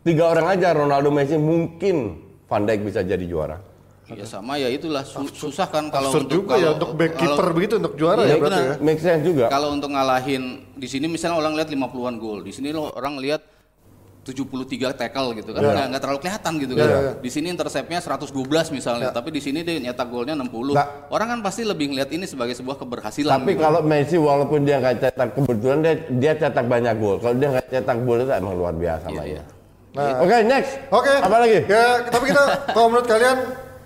tiga orang aja Ronaldo Messi mungkin Van Dijk bisa jadi juara. Iya sama ya itulah su- susah kan kalau Absurd untuk juga ya kalau- untuk back kalau- keeper begitu untuk juara Iya, ya berarti ya. Make sense juga. Kalau untuk ngalahin di sini misalnya orang lihat 50-an gol, di sini lo orang lihat 73 tackle gitu kan Iya. nggak nggak terlalu kelihatan gitu Iya, kan. iya, iya. Di sini interceptnya 112 misalnya, tapi di sini dia nyetak golnya 60. Nggak. Orang kan pasti lebih ngeliat ini sebagai sebuah keberhasilan. Tapi gitu. kalau Messi walaupun dia nggak cetak kebetulan dia dia cetak banyak gol. Kalau dia nggak cetak gol itu emang luar biasa Iya, mainnya. Nah. Oke next. Oke. Apa lagi? Ya, tapi kita kalau menurut kalian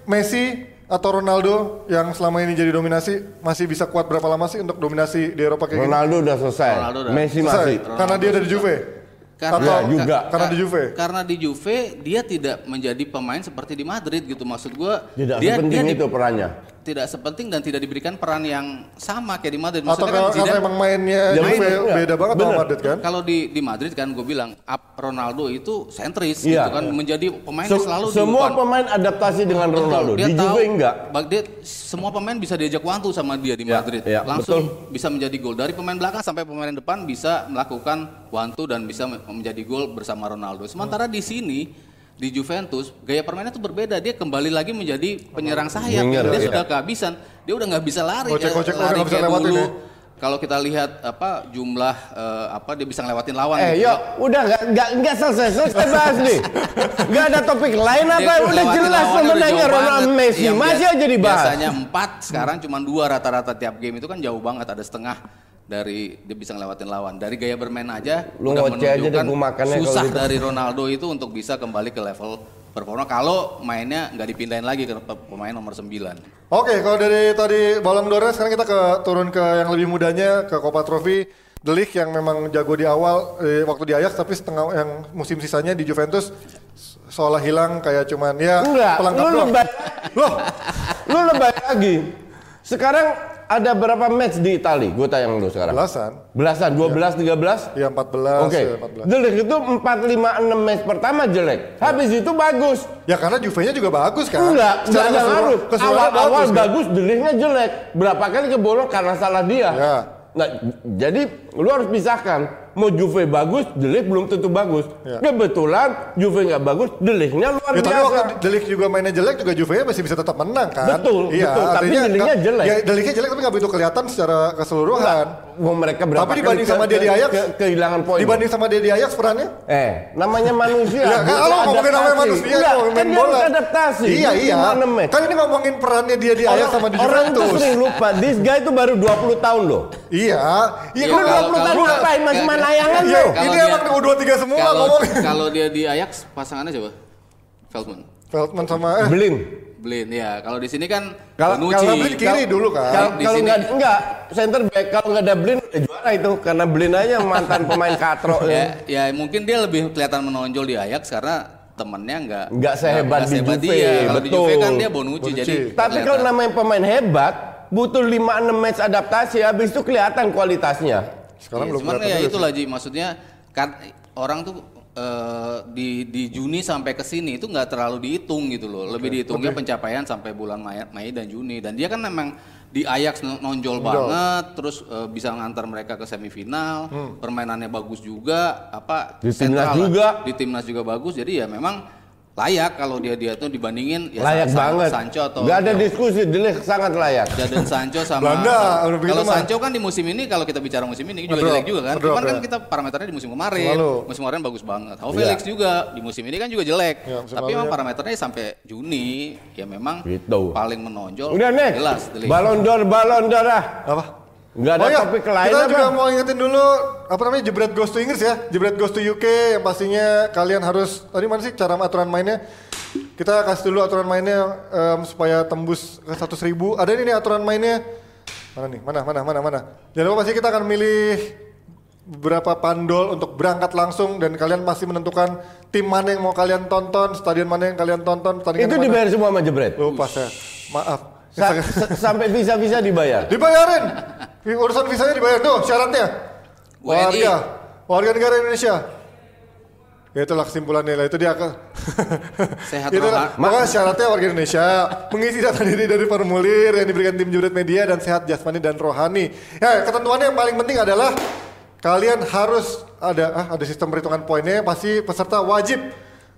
Messi atau Ronaldo yang selama ini jadi dominasi masih bisa kuat berapa lama sih untuk dominasi di Eropa kayak gini? Ronaldo udah selesai. Ronaldo udah Messi Selesai? masih. Karena dia ada di Juve. Karena, Atau Ya, juga. karena di Juve. Karena di Juve dia tidak menjadi pemain seperti di Madrid gitu maksud gua. Tidak dia sepenting dia di- itu perannya. Tidak sepenting dan tidak diberikan peran yang sama kayak di Madrid. Atau Maksudnya karena, kan karena Zidane- emang mainnya Ya, bener, iya. beda banget sama. Madrid kan? Kalau di di Madrid kan gue bilang up Ronaldo itu sentris Iya. gitu kan menjadi pemain Se- yang selalu di semua depan. pemain adaptasi dengan Betul, Ronaldo. dia Di tahu, enggak. dia semua pemain bisa diajak wantu sama dia di Ya, Madrid. ya, Langsung bisa menjadi gol dari pemain belakang sampai pemain depan bisa melakukan wantu dan bisa me- menjadi gol bersama Ronaldo. Sementara di sini di Juventus gaya permainnya tuh berbeda. Dia kembali lagi menjadi penyerang sayap. Winger, dia iya. sudah kehabisan. Dia udah nggak bisa lari Gocek-gocek kayak udah lari kayak dulu. ya. Kalau kita lihat apa jumlah eh, apa dia bisa ngelewatin lawan Eh, gitu yuk, ya. udah nggak nggak nggak selesai selesai bahas nih. Nggak ada topik lain apa? Dia Udah jelas pemenangnya Ronaldo banget. Messi. Masih aja dibahas. Biasanya empat, sekarang cuma dua rata-rata tiap game itu kan jauh banget. Ada setengah dari dia bisa ngelewatin lawan. Dari gaya bermain aja Lu udah aja menunjukkan gua makannya kalau susah gitu. dari Ronaldo itu untuk bisa kembali ke level performa kalau mainnya nggak dipindahin lagi ke pe- pemain nomor 9. Oke, kalau dari tadi Ballon d'Or sekarang kita ke turun ke yang lebih mudanya ke Copa Trophy. De Ligt yang memang jago di awal eh, waktu di Ajax tapi setengah yang musim sisanya di Juventus seolah hilang kayak cuman ya Enggak, pelengkap lu lebay, Loh, lu lebay lagi. Sekarang ada berapa match di Itali? Gue tanya lu sekarang. belasan. Belasan, 12, 13? Ya 14, Oke, ya 14. jelek itu 4, 5, 6 match pertama jelek. Habis itu bagus. Ya karena Juve-nya juga bagus kan. Enggak, enggak ada ngaruh. Awal-awal bagus, kan? bagus, jeleknya jelek. Berapa kali kebolong karena salah dia. Ya. Nah, jadi lu harus pisahkan. Mau Juve bagus, jelek belum tentu bagus. Ya. Kebetulan Juve nggak bagus, jeleknya luar Ya, tapi biasa. waktu Delik juga mainnya jelek juga Juve masih bisa tetap menang kan? Betul, iya, betul. Tapi Deliknya jelek. Ya, Deliknya jelek tapi nggak begitu kelihatan secara keseluruhan. Wah, mereka berapa Tapi dibanding sama dia di Ajax, ke- kehilangan poin. Dibanding sama dia di Ajax perannya? Eh, namanya manusia. Ya, butuh kalau ngomongin namanya manusia, Enggak, ngomongin kan main bola. harus adaptasi. Iya, iya. Kan ini ngomongin perannya dia di Ajax sama di orang itu Juventus. sering lupa, this guy itu baru 20 tahun loh. Iya. Iya, Iya, Lu gua- kalau- 20 tahun ngapain masih layangan? Kalau ini emang U23 semua Kalau ngomongin. kalau dia di Ajax pasangannya coba Feldman. Feldman sama eh Blin. Blin ya. Kalau di sini kan Kalau- Bonucci. kalau Blin kiri dulu kan. Kalau Di kalau sini- nggak enggak center back kalau nggak ada Blin udah juara itu karena Blin aja mantan pemain katro ya, ya mungkin dia lebih kelihatan menonjol di Ajax karena temennya nggak Nggak sehebat di Juve, dia. Kalau di betul. Juve kan dia Bonucci, Bonucci. jadi Tapi kalau namanya pemain hebat butuh 5-6 match adaptasi habis itu kelihatan kualitasnya. Sekarang Iya, belum cuman ya juga itulah Ji maksudnya kan orang tuh eh, di di Juni sampai ke sini itu nggak terlalu dihitung gitu loh. Lebih dihitungnya pencapaian sampai bulan Mei, Mei dan Juni dan dia kan memang di Ajax no- nonjol banget terus eh, bisa ngantar mereka ke semifinal. Permainannya bagus juga apa Di timnas lah. juga. Di timnas juga bagus. Jadi ya memang layak kalau dia dia tuh dibandingin ya layak Sa- Sa- banget. Sancho atau Gak ada diskusi, Delik sangat layak. Jadon Sancho sama Belanda, kalau. Sancho kan di musim ini kalau kita bicara musim ini juga jelek juga kan. Cuman kan ya. kita parameternya di musim kemarin. Lalu. Musim kemarin bagus banget. How Iya. Felix juga di musim ini kan juga jelek. Ya, musim Tapi memang ya. parameternya sampai Juni ya memang Gitu. paling menonjol. Udah next. Jelas. Balon d'Or, balon d'Or. Apa? Gak ada oh iya, topik lain kita apa? juga mau ingetin dulu apa namanya jebret goes to Inggris ya, jebret goes to UK yang pastinya kalian harus tadi mana sih cara aturan mainnya? Kita kasih dulu aturan mainnya em, supaya tembus ke 100 ribu. Ada ini nih aturan mainnya. Mana nih? Mana mana mana mana. Jangan lupa pasti kita akan milih beberapa pandol untuk berangkat langsung dan kalian masih menentukan tim mana yang mau kalian tonton, stadion mana yang kalian tonton, pertandingan Itu mana. dibayar semua sama Jebret. Lupa saya. Maaf. Sa- sa- sampai bisa-bisa dibayar. Dibayarin. Urusan visanya dibayar tuh syaratnya. WNI. Warga, warga negara Indonesia. Ya itulah kesimpulannya lah itu dia ke. Sehat Itulah. Pokoknya syaratnya warga Indonesia mengisi data diri dari formulir yang diberikan tim jurut media dan sehat jasmani dan rohani. Ya ketentuannya yang paling penting adalah kalian harus ada ah, ada sistem perhitungan poinnya pasti peserta wajib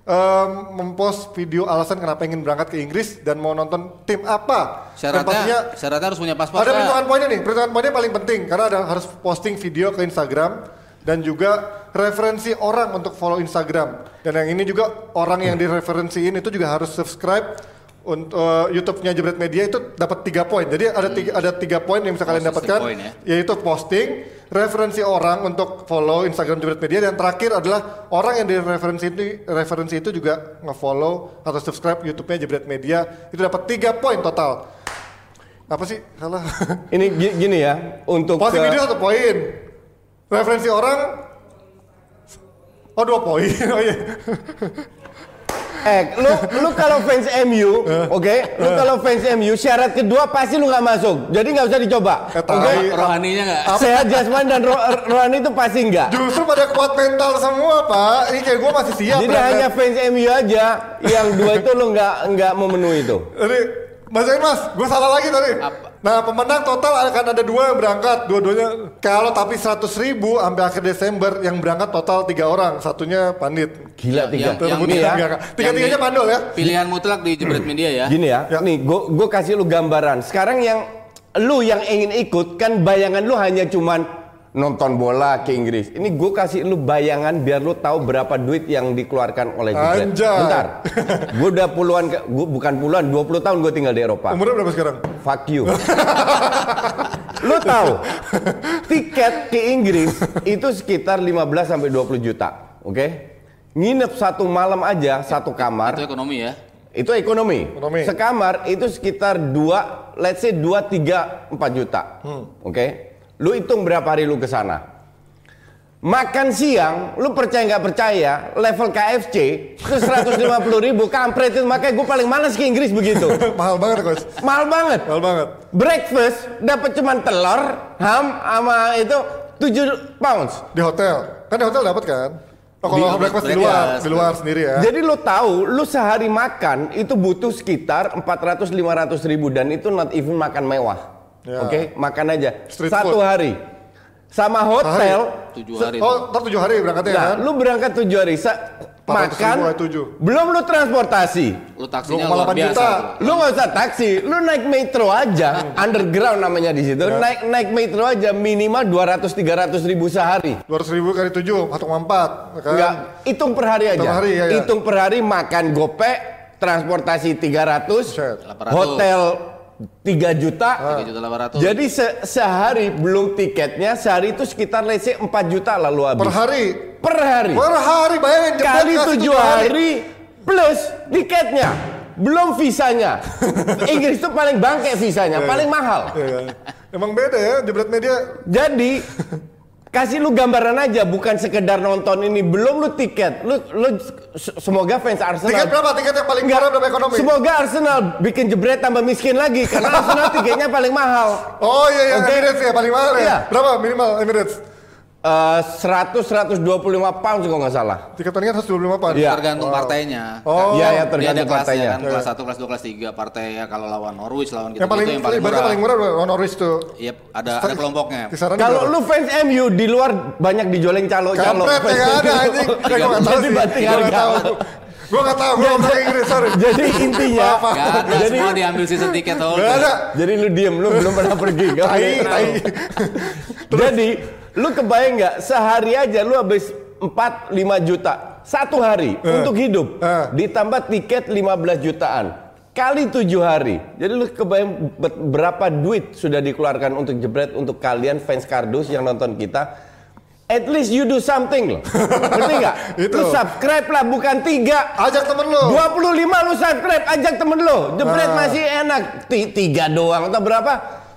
em, mempost video alasan kenapa ingin berangkat ke Inggris dan mau nonton tim apa. Dan pastinya Syaratnya syaratnya harus punya paspor. ada perhitungan poinnya nih, perhitungan poinnya paling penting karena ada harus posting video ke Instagram dan juga referensi orang untuk follow Instagram. Dan yang ini juga orang yang direferensiin itu juga harus subscribe untuk eh, YouTube-nya Jebret Media itu dapat tiga poin. Jadi ada tiga ada tiga poin yang bisa kalian dapatkan, poin ya. yaitu posting, referensi orang untuk follow Instagram Jebret Media dan terakhir adalah orang yang direferensi itu referensi itu juga nge-follow atau subscribe YouTube-nya Jebret Media itu dapat tiga poin total. Apa sih salah? Ini gi- gini ya, untuk Posting ke- video satu poin. Referensi orang Oh dua poin. Oh iya. Eh, lu lu kalau fans MU, oke? Lu kalau fans MU syarat kedua pasti lu nggak masuk. Jadi nggak usah dicoba. Eh, Oke? tai. Rohaninya nggak? Sehat jasmani dan ro rohani itu pasti enggak. Justru pada kuat mental semua pak. Ini kayak gue masih siap. Jadi berangkat. hanya fans MU aja yang dua itu lu nggak nggak memenuhi itu. Jadi Mas mas, gue salah lagi tadi. Apa? Nah pemenang total akan ada dua yang berangkat, dua-duanya. Kalau tapi 100 ribu sampai akhir Desember yang berangkat total tiga orang, satunya pandit. Gila tiga. Yang- yang ya. enggak, enggak. Tiga-tiganya Yang pandol ya. Pilihan mutlak di Jebret Media ya. Gini ya, Ya. nih gue gue kasih lu gambaran. Sekarang yang lu yang ingin ikut kan bayangan lu hanya cuman nonton bola ke Inggris. Ini gue kasih lu bayangan biar lu tahu berapa duit yang dikeluarkan oleh Jebret. Anjay. Bentar, gue udah puluhan, ke- gua, bukan puluhan, 20 tahun gue tinggal di Eropa. Umurnya berapa sekarang? Fuck you. lu tahu tiket ke Inggris itu sekitar 15 sampai 20 juta, oke? Nginep satu malam aja satu kamar Itu ekonomi ya. itu ekonomi. Ekonomi. Sekamar itu sekitar 2 let's say 2 3 4 juta. Oke. Lu hitung berapa hari lu ke sana. Makan siang, lu percaya nggak percaya, level KFC itu 150 ribu, kampret itu makanya gue paling malas ke Inggris begitu. Mahal banget coach. Mahal banget. Mahal banget. Breakfast dapat cuman telur, ham, sama itu 7 pounds. Di hotel. Kan di hotel dapat kan? Oh kalau Di- breakfast di luar, di luar sendiri ya. Jadi lu tahu, lu sehari makan itu butuh sekitar 400-500 ribu dan itu not even makan mewah. Ya. Oke, makan aja. Street Satu food. hari. Sama hotel. Tujuh hari. Oh, ntar tujuh hari berangkatnya Nah, kan? lu berangkat tujuh hari. Sa 400 makan. eh, tujuh. Belum lu transportasi. Lu taksinya 2,8 luar biasa. juta. Lu nggak usah taksi, lu naik metro aja, underground namanya di situ. Ya. Naik naik metro aja minimal 200-300 ribu sehari. 200 ribu kali 7, 1,4 kan? Enggak, hitung per hari aja. Hari, ya, ya. Hitung per hari makan gopek, transportasi 300, Buset. 800. hotel 3 juta. 3 juta 800. Jadi se- sehari belum tiketnya, sehari itu sekitar let's say 4 juta lalu habis. Per hari. Per hari. Per hari bayangin Kali kasih 7 tujuh hari plus tiketnya. Belum visanya. Inggris itu paling bangke visanya, paling mahal. Iya? Emang beda ya jebret media. Jadi kasih lu gambaran aja bukan sekedar nonton ini belum lu tiket lu lu semoga fans Arsenal Tiket berapa? Tiket yang paling murah berapa ekonomi? semoga Arsenal bikin jebret tambah miskin lagi karena Arsenal tiketnya paling mahal Oh iya yang Oke. Emirates ya paling mahal ya. Iya. Berapa minimal Emirates? Eh, 100 125 pounds kalau nggak salah. Tiket pertandingan 125 pound. Iya. Tergantung partainya. Oh. Iya ya Dia ada tergantung kelasnya partainya. kan, kelas 1, kelas 2, kelas 3 partai ya kalau lawan Norwich, lawan gitu, Yang paling, yang paling murah. paling murah lawan Norwich tuh. Yep, ada ada kelompoknya. Kisaran Kalau lu fans MU di luar banyak dijualin calo-calo. Kampret ya nggak ada anjing. Kayak gue nggak tahu Jadi banting harga. tahu. Gue nggak tahu. Gue nggak pakai Inggris sorry. Jadi intinya. Gak ada, Jadi- semua diambil season tiket holder. ada. jadi lu diem, lu belum pernah pergi. Tai, tai. Jadi lu kebayang nggak sehari aja lu habis 4-5 juta satu hari untuk hidup Eh. ditambah tiket 15 jutaan kali tujuh hari. Jadi lu kebayang be- berapa duit sudah dikeluarkan untuk jebret untuk kalian fans kardus yang nonton kita. At least you do something loh. Ngerti nggak? Itu. Lu subscribe lah bukan tiga. Ajak temen lu. 25 lu subscribe, ajak temen lu. Jebret Ah. masih enak. Ti- tiga doang atau berapa?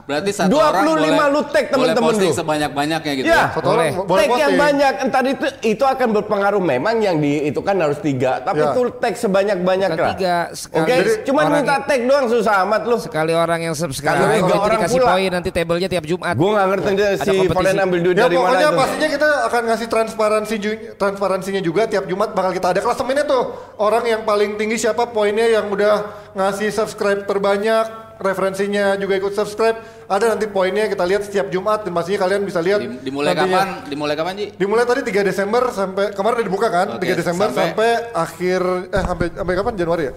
Berarti satu 25 orang boleh, lu tag boleh temen-temen posting lu. sebanyak-banyaknya gitu Ya, ya. Orang Boleh. tag yang banyak entar itu itu akan berpengaruh memang yang di itu kan harus tiga tapi Ya. itu tag sebanyak banyak Bukan lah tiga, oke sekali cuman orang minta tag doang susah amat lu Sekali orang yang subscribe, tiga nanti orang dikasih pula. poin nanti tabelnya tiap Jumat. gue nggak ngerti Ada si. Valen ambil duit Ya dari mana pokoknya itu pastinya kita akan ngasih transparansi transparansinya juga tiap Jumat bakal kita ada klasemennya tuh. Orang yang paling tinggi siapa poinnya yang udah ngasih subscribe terbanyak, referensinya juga ikut subscribe. Ada nanti poinnya kita lihat setiap Jumat dan pastinya kalian bisa lihat Di- dimulai nantinya. kapan? Dimulai kapan, Ji? Dimulai tadi 3 Desember sampai kemarin udah dibuka kan? Oke, 3 Desember sampai, sampai- akhir eh sampai sampai kapan? Januari ya?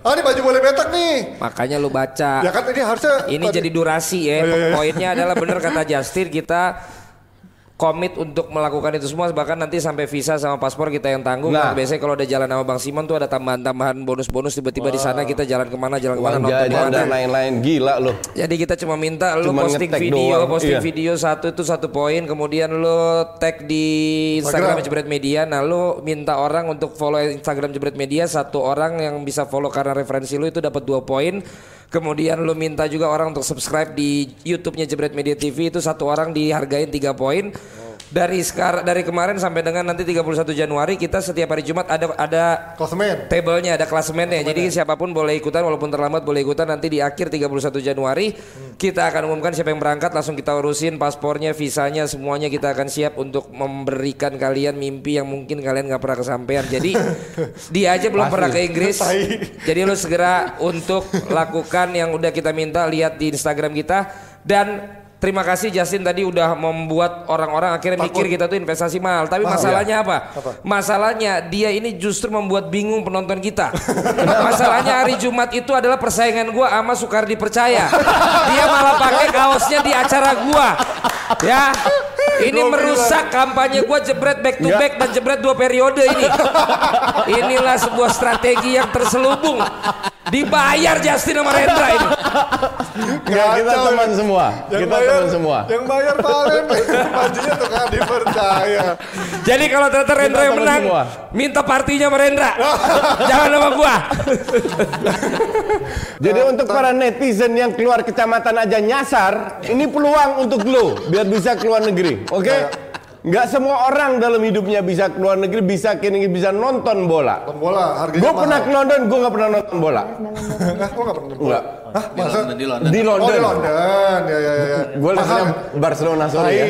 Ah ini baju boleh betak nih. Makanya lu baca. Ya kan ini harusnya Ini jadi durasi ya. Oh, iya, iya. Poinnya adalah benar kata Justin kita komit untuk melakukan itu semua bahkan nanti sampai visa sama paspor kita yang tanggung. Nah. Biasanya kalau udah jalan sama Bang Simon tuh ada tambahan-tambahan bonus-bonus tiba-tiba di sana kita jalan ke mana jalan ke mana uang nonton jajan ke mana. dan lain-lain gila loh Jadi kita cuma minta lu Cuma posting video, doang, posting iya. video satu itu satu poin, kemudian lu tag di Instagram Instagram. Jebret Media. Nah, lu minta orang untuk follow Instagram Jebret Media, satu orang yang bisa follow karena referensi lu itu dapat dua poin. Kemudian lu minta juga orang untuk subscribe di YouTube-nya Jebret Media TV itu satu orang dihargain tiga poin. Dari sekarang dari kemarin sampai dengan nanti 31 Januari kita setiap hari Jumat ada ada klasemen. Tabelnya ada klasemennya. Jadi siapa pun boleh ikutan walaupun terlambat boleh ikutan nanti di akhir 31 Januari kita akan umumkan siapa yang berangkat langsung kita urusin paspornya, visanya semuanya kita akan siap untuk memberikan kalian mimpi yang mungkin kalian nggak pernah kesampaian. Jadi dia aja belum pernah ke Inggris. Jadi lu segera untuk lakukan yang udah kita minta lihat di Instagram kita dan Terima kasih Justin tadi udah membuat orang-orang akhirnya mikir kita tuh investasi mahal. Tapi masalahnya apa? Masalahnya dia ini justru membuat bingung penonton kita. masalahnya hari Jumat itu adalah persaingan gua sama Sukardi Percaya. Dia malah pakai kaosnya di acara gua. Ya. Ini merusak kampanye gua jebret back to back dan jebret dua periode ini. Inilah sebuah strategi yang terselubung. Dibayar Justin sama Rendra ini. Nggak, kita teman ya. semua Yang kita bayar, teman semua Yang bayar Valen bajunya tuh kan dipercaya. Jadi kalau ternyata Rendra yang menang, semua. minta partinya sama Rendra. Jangan sama gua. Jadi untuk para netizen yang keluar kecamatan aja nyasar, ini peluang untuk lo biar bisa keluar negeri, oke? Nggak semua orang dalam hidupnya bisa keluar negeri, bisa kini bisa nonton bola. Nonton bola harganya Gue pernah ke London, gue nggak pernah nonton bola. Hah, gua nggak pernah nonton bola. Hah, Di masa? London, di London. Di Oh London. di London, ya ya ya. Gue levelnya Barcelona, sorry ya.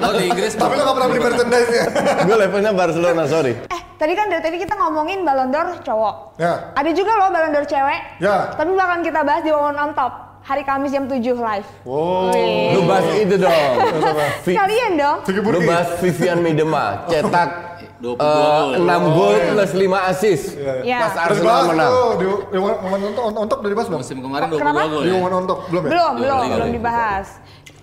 Oh di Inggris Tapi lo gak pernah beli merchandise ya? Gue levelnya Barcelona, sorry. Eh, tadi kan dari tadi kita ngomongin Ballon d'Or cowok. Ya. Ada juga loh Ballon d'Or cewek. Ya. Tapi bakalan kita bahas di Women on Top. Hari Kamis jam 7 live. Wow. Wih. Lu bahas itu dong. Sekalian dong. Lu bahas Vivian Miedema, cetak 22 eh, gol. 6 gol plus 5 assist. Iya. Pas Arsenal menang. di momen untuk untuk udah dibahas belum? Musim kemarin 22 kenapa? gol Di ya. momen untuk belum ya? Belum, belum, belum dibahas.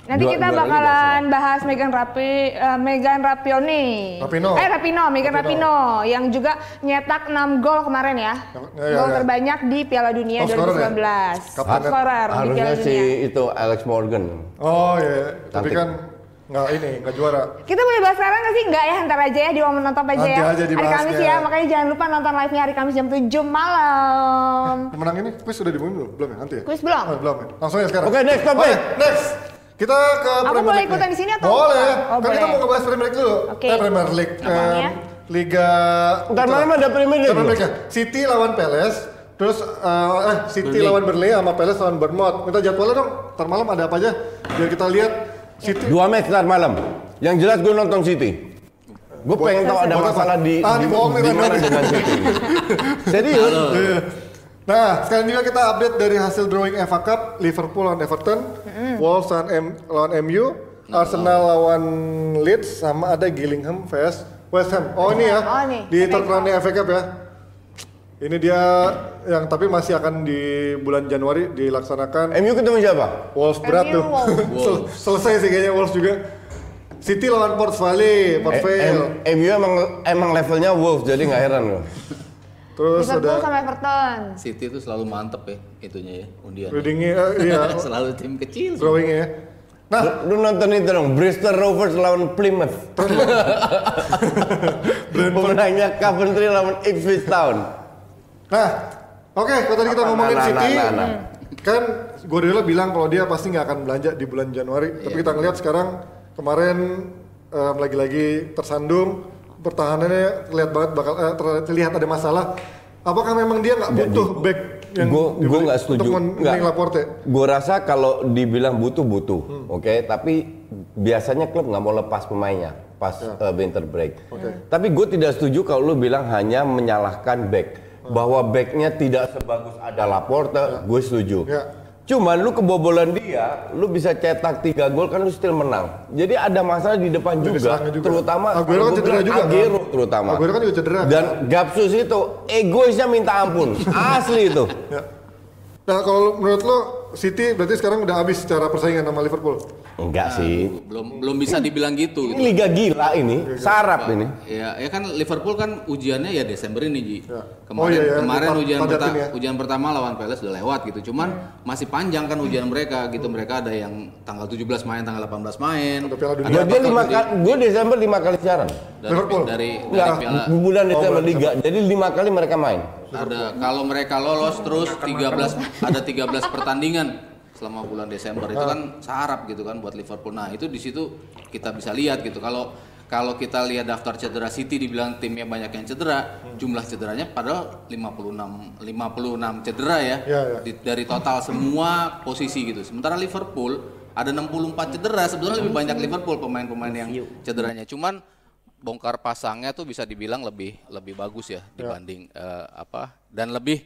Nanti Dua- kita dua bakalan bahas Megan Rapi, eh, Megan Rapioni. Rapino. Eh Rapino, Megan Rapino. yang juga nyetak 6 gol kemarin ya. Ya, ya, gol ya. terbanyak di Piala Dunia Top scorer ya? 2019. Kapten. Top scorer di Harusnya Piala si Dunia. itu Alex Morgan. Oh iya, tapi Cantik. kan nggak ini nggak juara. Kita boleh bahas sekarang nggak sih? Enggak ya, ntar aja ya di momen nonton aja Nanti ya. aja hari. Kamis ya, makanya jangan lupa nonton live-nya hari Kamis jam 7 malam. Pemenang ini quiz sudah diumumin belum? Belum ya nanti ya? Quiz belum? Oh, belum ya. Langsung ya sekarang. Oke, next topik. Oke, next. Kita ke Aku Premier boleh League ikutan di sini atau Boleh. enggak? Oh, kan kita boleh. mau ngebahas Premier League dulu. Oke. Eh, Premier League. Em, Liga Ntar malam ada Premier League Premier. League ya. City lawan Palace. Terus eh, eh City Burnley. lawan Burnley sama Palace lawan Bournemouth. Minta jadwalnya dong. Ntar malam ada apa aja? Biar kita lihat City Dua match ntar malam. Yang jelas gue nonton City. Gue pengen tahu ada masalah di Ah, di, nih, di mana dengan City. Serius? Nah, sekarang juga kita update dari hasil drawing FA Cup, Liverpool lawan Everton, Wolves lawan, M, lawan MU, Arsenal lawan Leeds, sama ada Gillingham vs West Ham. Oh ini ya, Oh, nih, di third round FA Cup ya. Ini dia yang tapi masih akan di bulan Januari dilaksanakan. MU ketemu siapa? Wolves berat MU tuh. Wolves. Sel- selesai sih kayaknya Wolves juga. City lawan Port Vale, Port Eh, Vale. MU emang emang levelnya Wolves jadi nggak heran loh. Terus Liverpool ada sama Everton. City itu selalu mantep ya itunya ya undian. readingnya, eh, iya, selalu tim kecil. drawingnya ya. Nah, Lu, nonton itu dong, Bristol Rovers lawan Plymouth. Pemenangnya Coventry lawan Ipswich Town. Nah, oke, kalau tadi kita ngomongin Nah, nah, City, nah, nah, kan Guardiola bilang kalau dia pasti nggak akan belanja di bulan Januari. Tapi kita ngeliat sekarang kemarin em, lagi-lagi tersandung, pertahanannya terlihat banget bakal eh, ter- terlihat ada masalah. Apakah memang dia nggak butuh back yang Gue nggak setuju. Laporte? Gue rasa kalau dibilang butuh butuh, oke. Tapi biasanya klub nggak mau lepas pemainnya pas uh, winter break. Tapi gue tidak setuju kalau lu bilang hanya menyalahkan back. Bahwa backnya tidak sebagus ada Laporte, gue setuju. Ya. Cuman lu kebobolan dia, lu bisa cetak tiga gol kan lu still menang. Jadi ada masalah di depan juga, juga. terutama Aguero kan cedera juga, kan? Aguero terutama. Aguero kan juga cedera, Dan kan? Gapsus itu egoisnya minta ampun, asli itu. Nah, kalau menurut lo City berarti sekarang udah habis secara persaingan sama Liverpool. Enggak sih. Belum belum bisa dibilang gitu. Ini gitu. liga gila ini, sarap ini. Ya, ya kan Liverpool kan ujiannya ya Desember ini Ji. Ya. Kemarin Oh, iya, iya, kemarin dipat- ujian pertama ya. ujian pertama lawan Palace udah lewat gitu. Cuman masih panjang kan ujian mereka gitu. Mereka ada yang tanggal 17 main, tanggal 18 main. Ada Piala Dunia. Gue dia lima dari- kali, gue Desember lima kali siaran. dari, Liverpool? dari dari Enggak, Piala bulan Desember liga. Jadi lima kali mereka main. Ada kalau mereka lolos terus 13 ada 13 pertandingan selama bulan Desember itu kan sarap gitu kan buat Liverpool. Nah, itu di situ kita bisa lihat gitu. Kalau kalau kita lihat daftar cedera City dibilang timnya banyak yang cedera, jumlah cederanya padahal 56 56 cedera ya. Ya, ya. Di- dari total semua posisi gitu. Sementara Liverpool ada 64 cedera, sebenarnya lebih banyak Liverpool pemain-pemain yang cederanya. Cuman bongkar pasangnya tuh bisa dibilang lebih lebih bagus ya dibanding eh, apa dan lebih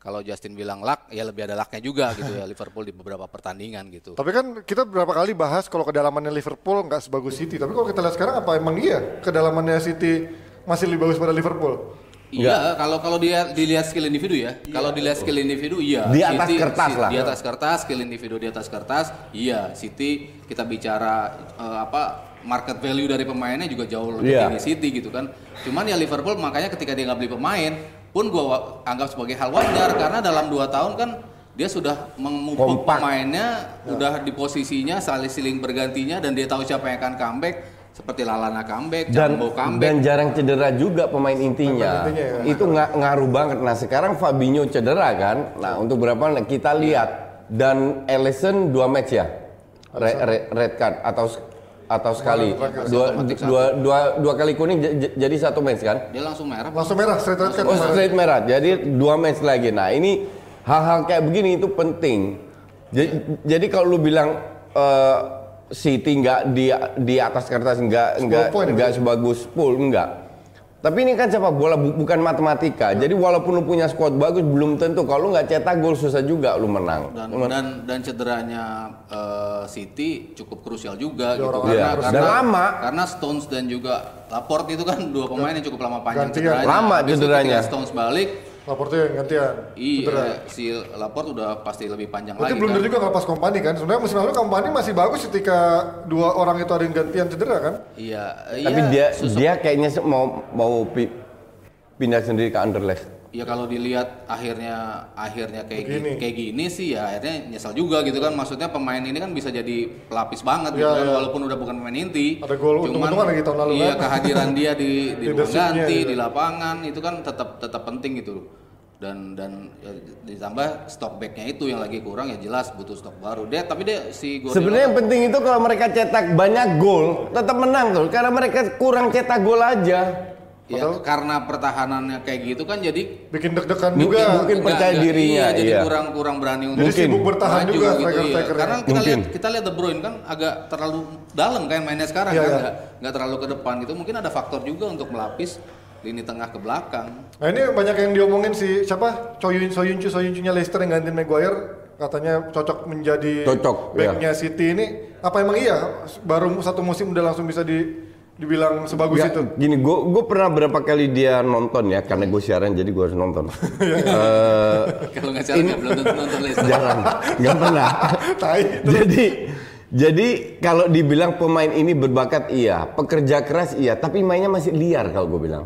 kalau Justin bilang luck ya lebih ada lucknya juga gitu ya Liverpool di beberapa pertandingan gitu. Tapi kan kita berapa kali bahas kalau kedalamannya Liverpool nggak sebagus City. Tapi kalau kita lihat sekarang apa emang iya kedalamannya City masih lebih bagus pada Liverpool? Iya, kalau kalau dia dilihat skill individu ya. Kalau dilihat skill individu iya. Di atas kertas lah. Di atas kertas, skill individu di atas kertas, iya. City kita bicara eh, apa market value dari pemainnya juga jauh lebih Iya. tinggi City gitu kan. Cuman ya Liverpool makanya ketika dia nggak beli pemain pun gua wa- anggap sebagai hal wajar karena dalam dua tahun kan dia sudah memupuk Kompak. pemainnya udah di posisinya saling siling bergantinya dan dia tahu siapa yang akan comeback seperti Lalana comeback, Dan Jambo comeback. dan jarang cedera juga pemain intinya. Pemain intinya ya. Itu nggak ngaruh banget. Nah sekarang Fabinho cedera kan. Nah untuk berapa kita lihat dan Ellison dua match ya, Re- re- red card atau atau sekali dua, dua, dua, dua kali kuning jadi satu match kan? Dia langsung merah. Langsung merah straight red Oh straight merah. Jadi dua match lagi. Nah ini hal-hal kayak begini itu penting. Jadi, jadi kalau lu bilang eh, City nggak di di atas kertas nggak nggak ya, nggak sebagus Pool nggak. Tapi ini kan sepak bola bu- bukan matematika. Jadi walaupun lu punya squad bagus belum tentu kalau lu nggak cetak gol susah juga lu menang. dan Lu men- dan dan cederanya eh, City cukup krusial juga gitu orang karena, Iya, karena dan lama. karena Stones dan juga Laporte itu kan dua pemain yang cukup lama panjang Gantian. cederanya Lama Habis cederanya. Stones balik Laporte gantian. Cedera. iya si Laporte udah pasti lebih panjang Berarti lagi blunder kan. juga ngelepas kompani kan. Sebenarnya musim lalu kompani masih bagus ketika dua orang itu ada yang gantian cedera kan. iya Tapi iya, dia susah. dia kayaknya mau mau pi- pindah sendiri ke Anderlecht. Ya kalau dilihat akhirnya akhirnya kayak Begini. gini. kayak gini sih ya akhirnya nyesal juga gitu kan maksudnya pemain ini kan bisa jadi pelapis banget gitu Iya, kan iya. walaupun udah bukan pemain inti. Ada gol Cuman, lagi tahun lalu Iya kan. kehadiran dia di di ruang Leadership-nya ganti gitu. di lapangan itu kan tetap tetap penting gitu dan dan ya, ditambah stok backnya itu yang lagi kurang ya jelas butuh stok baru dia tapi dia si Guardiola Sebenarnya yang penting itu kalau mereka cetak banyak gol, tetap menang tuh. Karena mereka kurang cetak gol aja. Ya, Padahal karena pertahanannya kayak gitu kan jadi bikin deg-degan Mungkin- juga. mungkin Nggak- percaya nggak- dirinya, iya, jadi iya. kurang kurang berani untuk Jadi sibuk bertahan maju juga gitu, striker-striker iya. Karena kita Mungkin. lihat kita lihat De Bruyne kan agak terlalu dalam kan mainnya sekarang Iya, kan iya. nggak nggak terlalu ke depan gitu. Mungkin ada faktor juga untuk melapis lini tengah ke belakang. Nah ini banyak yang diomongin si siapa? Soyun Soyuncu Soyuncunya Leicester yang gantiin Maguire katanya cocok menjadi Cocok, backnya City ini apa emang iya baru satu musim udah langsung bisa di dibilang sebagus Nggak, itu? Gini, gue gue pernah berapa kali dia nonton ya, karena gue siaran jadi gue harus nonton. Eh, Kalau nggak salah nggak belum tentu nonton Leicester. jarang, nggak pernah. Tai. jadi jadi kalau dibilang pemain ini berbakat iya, pekerja keras iya, tapi mainnya masih liar kalau gue bilang.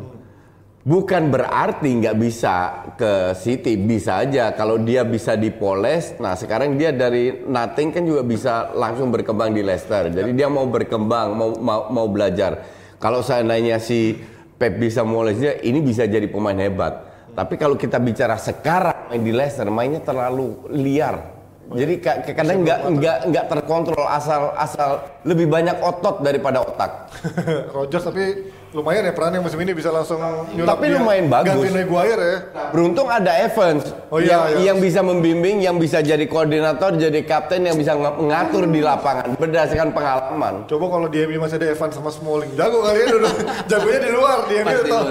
Bukan berarti nggak bisa ke City, bisa aja kalau dia bisa dipoles. Nah sekarang dia dari nothing kan juga bisa langsung berkembang di Leicester. Jadi dia mau berkembang, mau mau, mau belajar. Kalau seandainya si Pep bisa moles dia, ini bisa jadi pemain hebat. Tapi kalau kita bicara sekarang main di Leicester, mainnya terlalu liar. Jadi ka- kadang nggak nggak nggak terkontrol asal asal lebih banyak otot daripada otak. Rogers tapi lumayan ya perannya musim ini bisa langsung nyulap Tapi dia. lumayan bagus. Gantiin Maguire ya. Beruntung ada Evans Oh iya, yang, iya. yang bisa membimbing, yang bisa jadi koordinator, jadi kapten, yang bisa ng- mengatur di lapangan berdasarkan pengalaman. Coba kalau di MU masih ada Evans sama Smalling. Jago kali ya dulu. Jagonya di luar di MU Pasti tuh.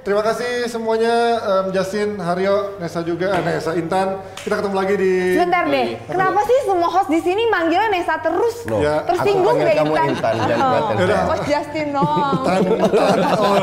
Terima kasih semuanya em, Justin, Haryo, Nesa juga, eh, Nesa Intan. Kita ketemu lagi di Sebentar deh, kenapa sih semua host di sini manggilnya Nesa terus? Loh, Ya, Tersinggung deh kamu Intan. Intan, Oh. Yaudah. Coach Justin dong. Intan, Intan. Oh,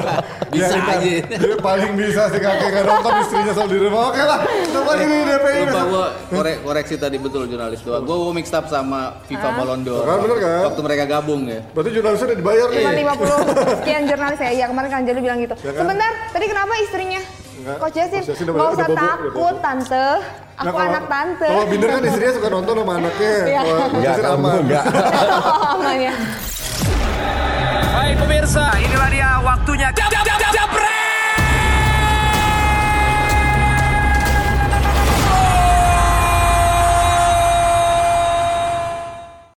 Bisa ya, Intan. aja. Dia paling bisa sih kakek nggak nonton istrinya selalu di rumah. Oke lah, ketemu lagi di DPI. Lupa gua korek, koreksi tadi betul jurnalis tua. Gua mau mix up sama FIFA Ballon d'Or. Kan, bener kan? Waktu mereka gabung ya. Berarti jurnalisnya udah dibayar nih. Cuma 50 sekian jurnalis ya. Iya kemarin kan Jali bilang gitu. Ya kan? Sebentar, tadi kenapa istrinya? Enggak, Coach Justin, Coach Justin udah- nggak usah bobo, takut bobo. tante. Nah, Aku kalau- anak tante. Kalau Binder kan istrinya suka nonton sama anaknya. Iya. Kalau Coach Enggak, Justin kamu aman. enggak. Aman ya. Baik pemirsa, inilah dia waktunya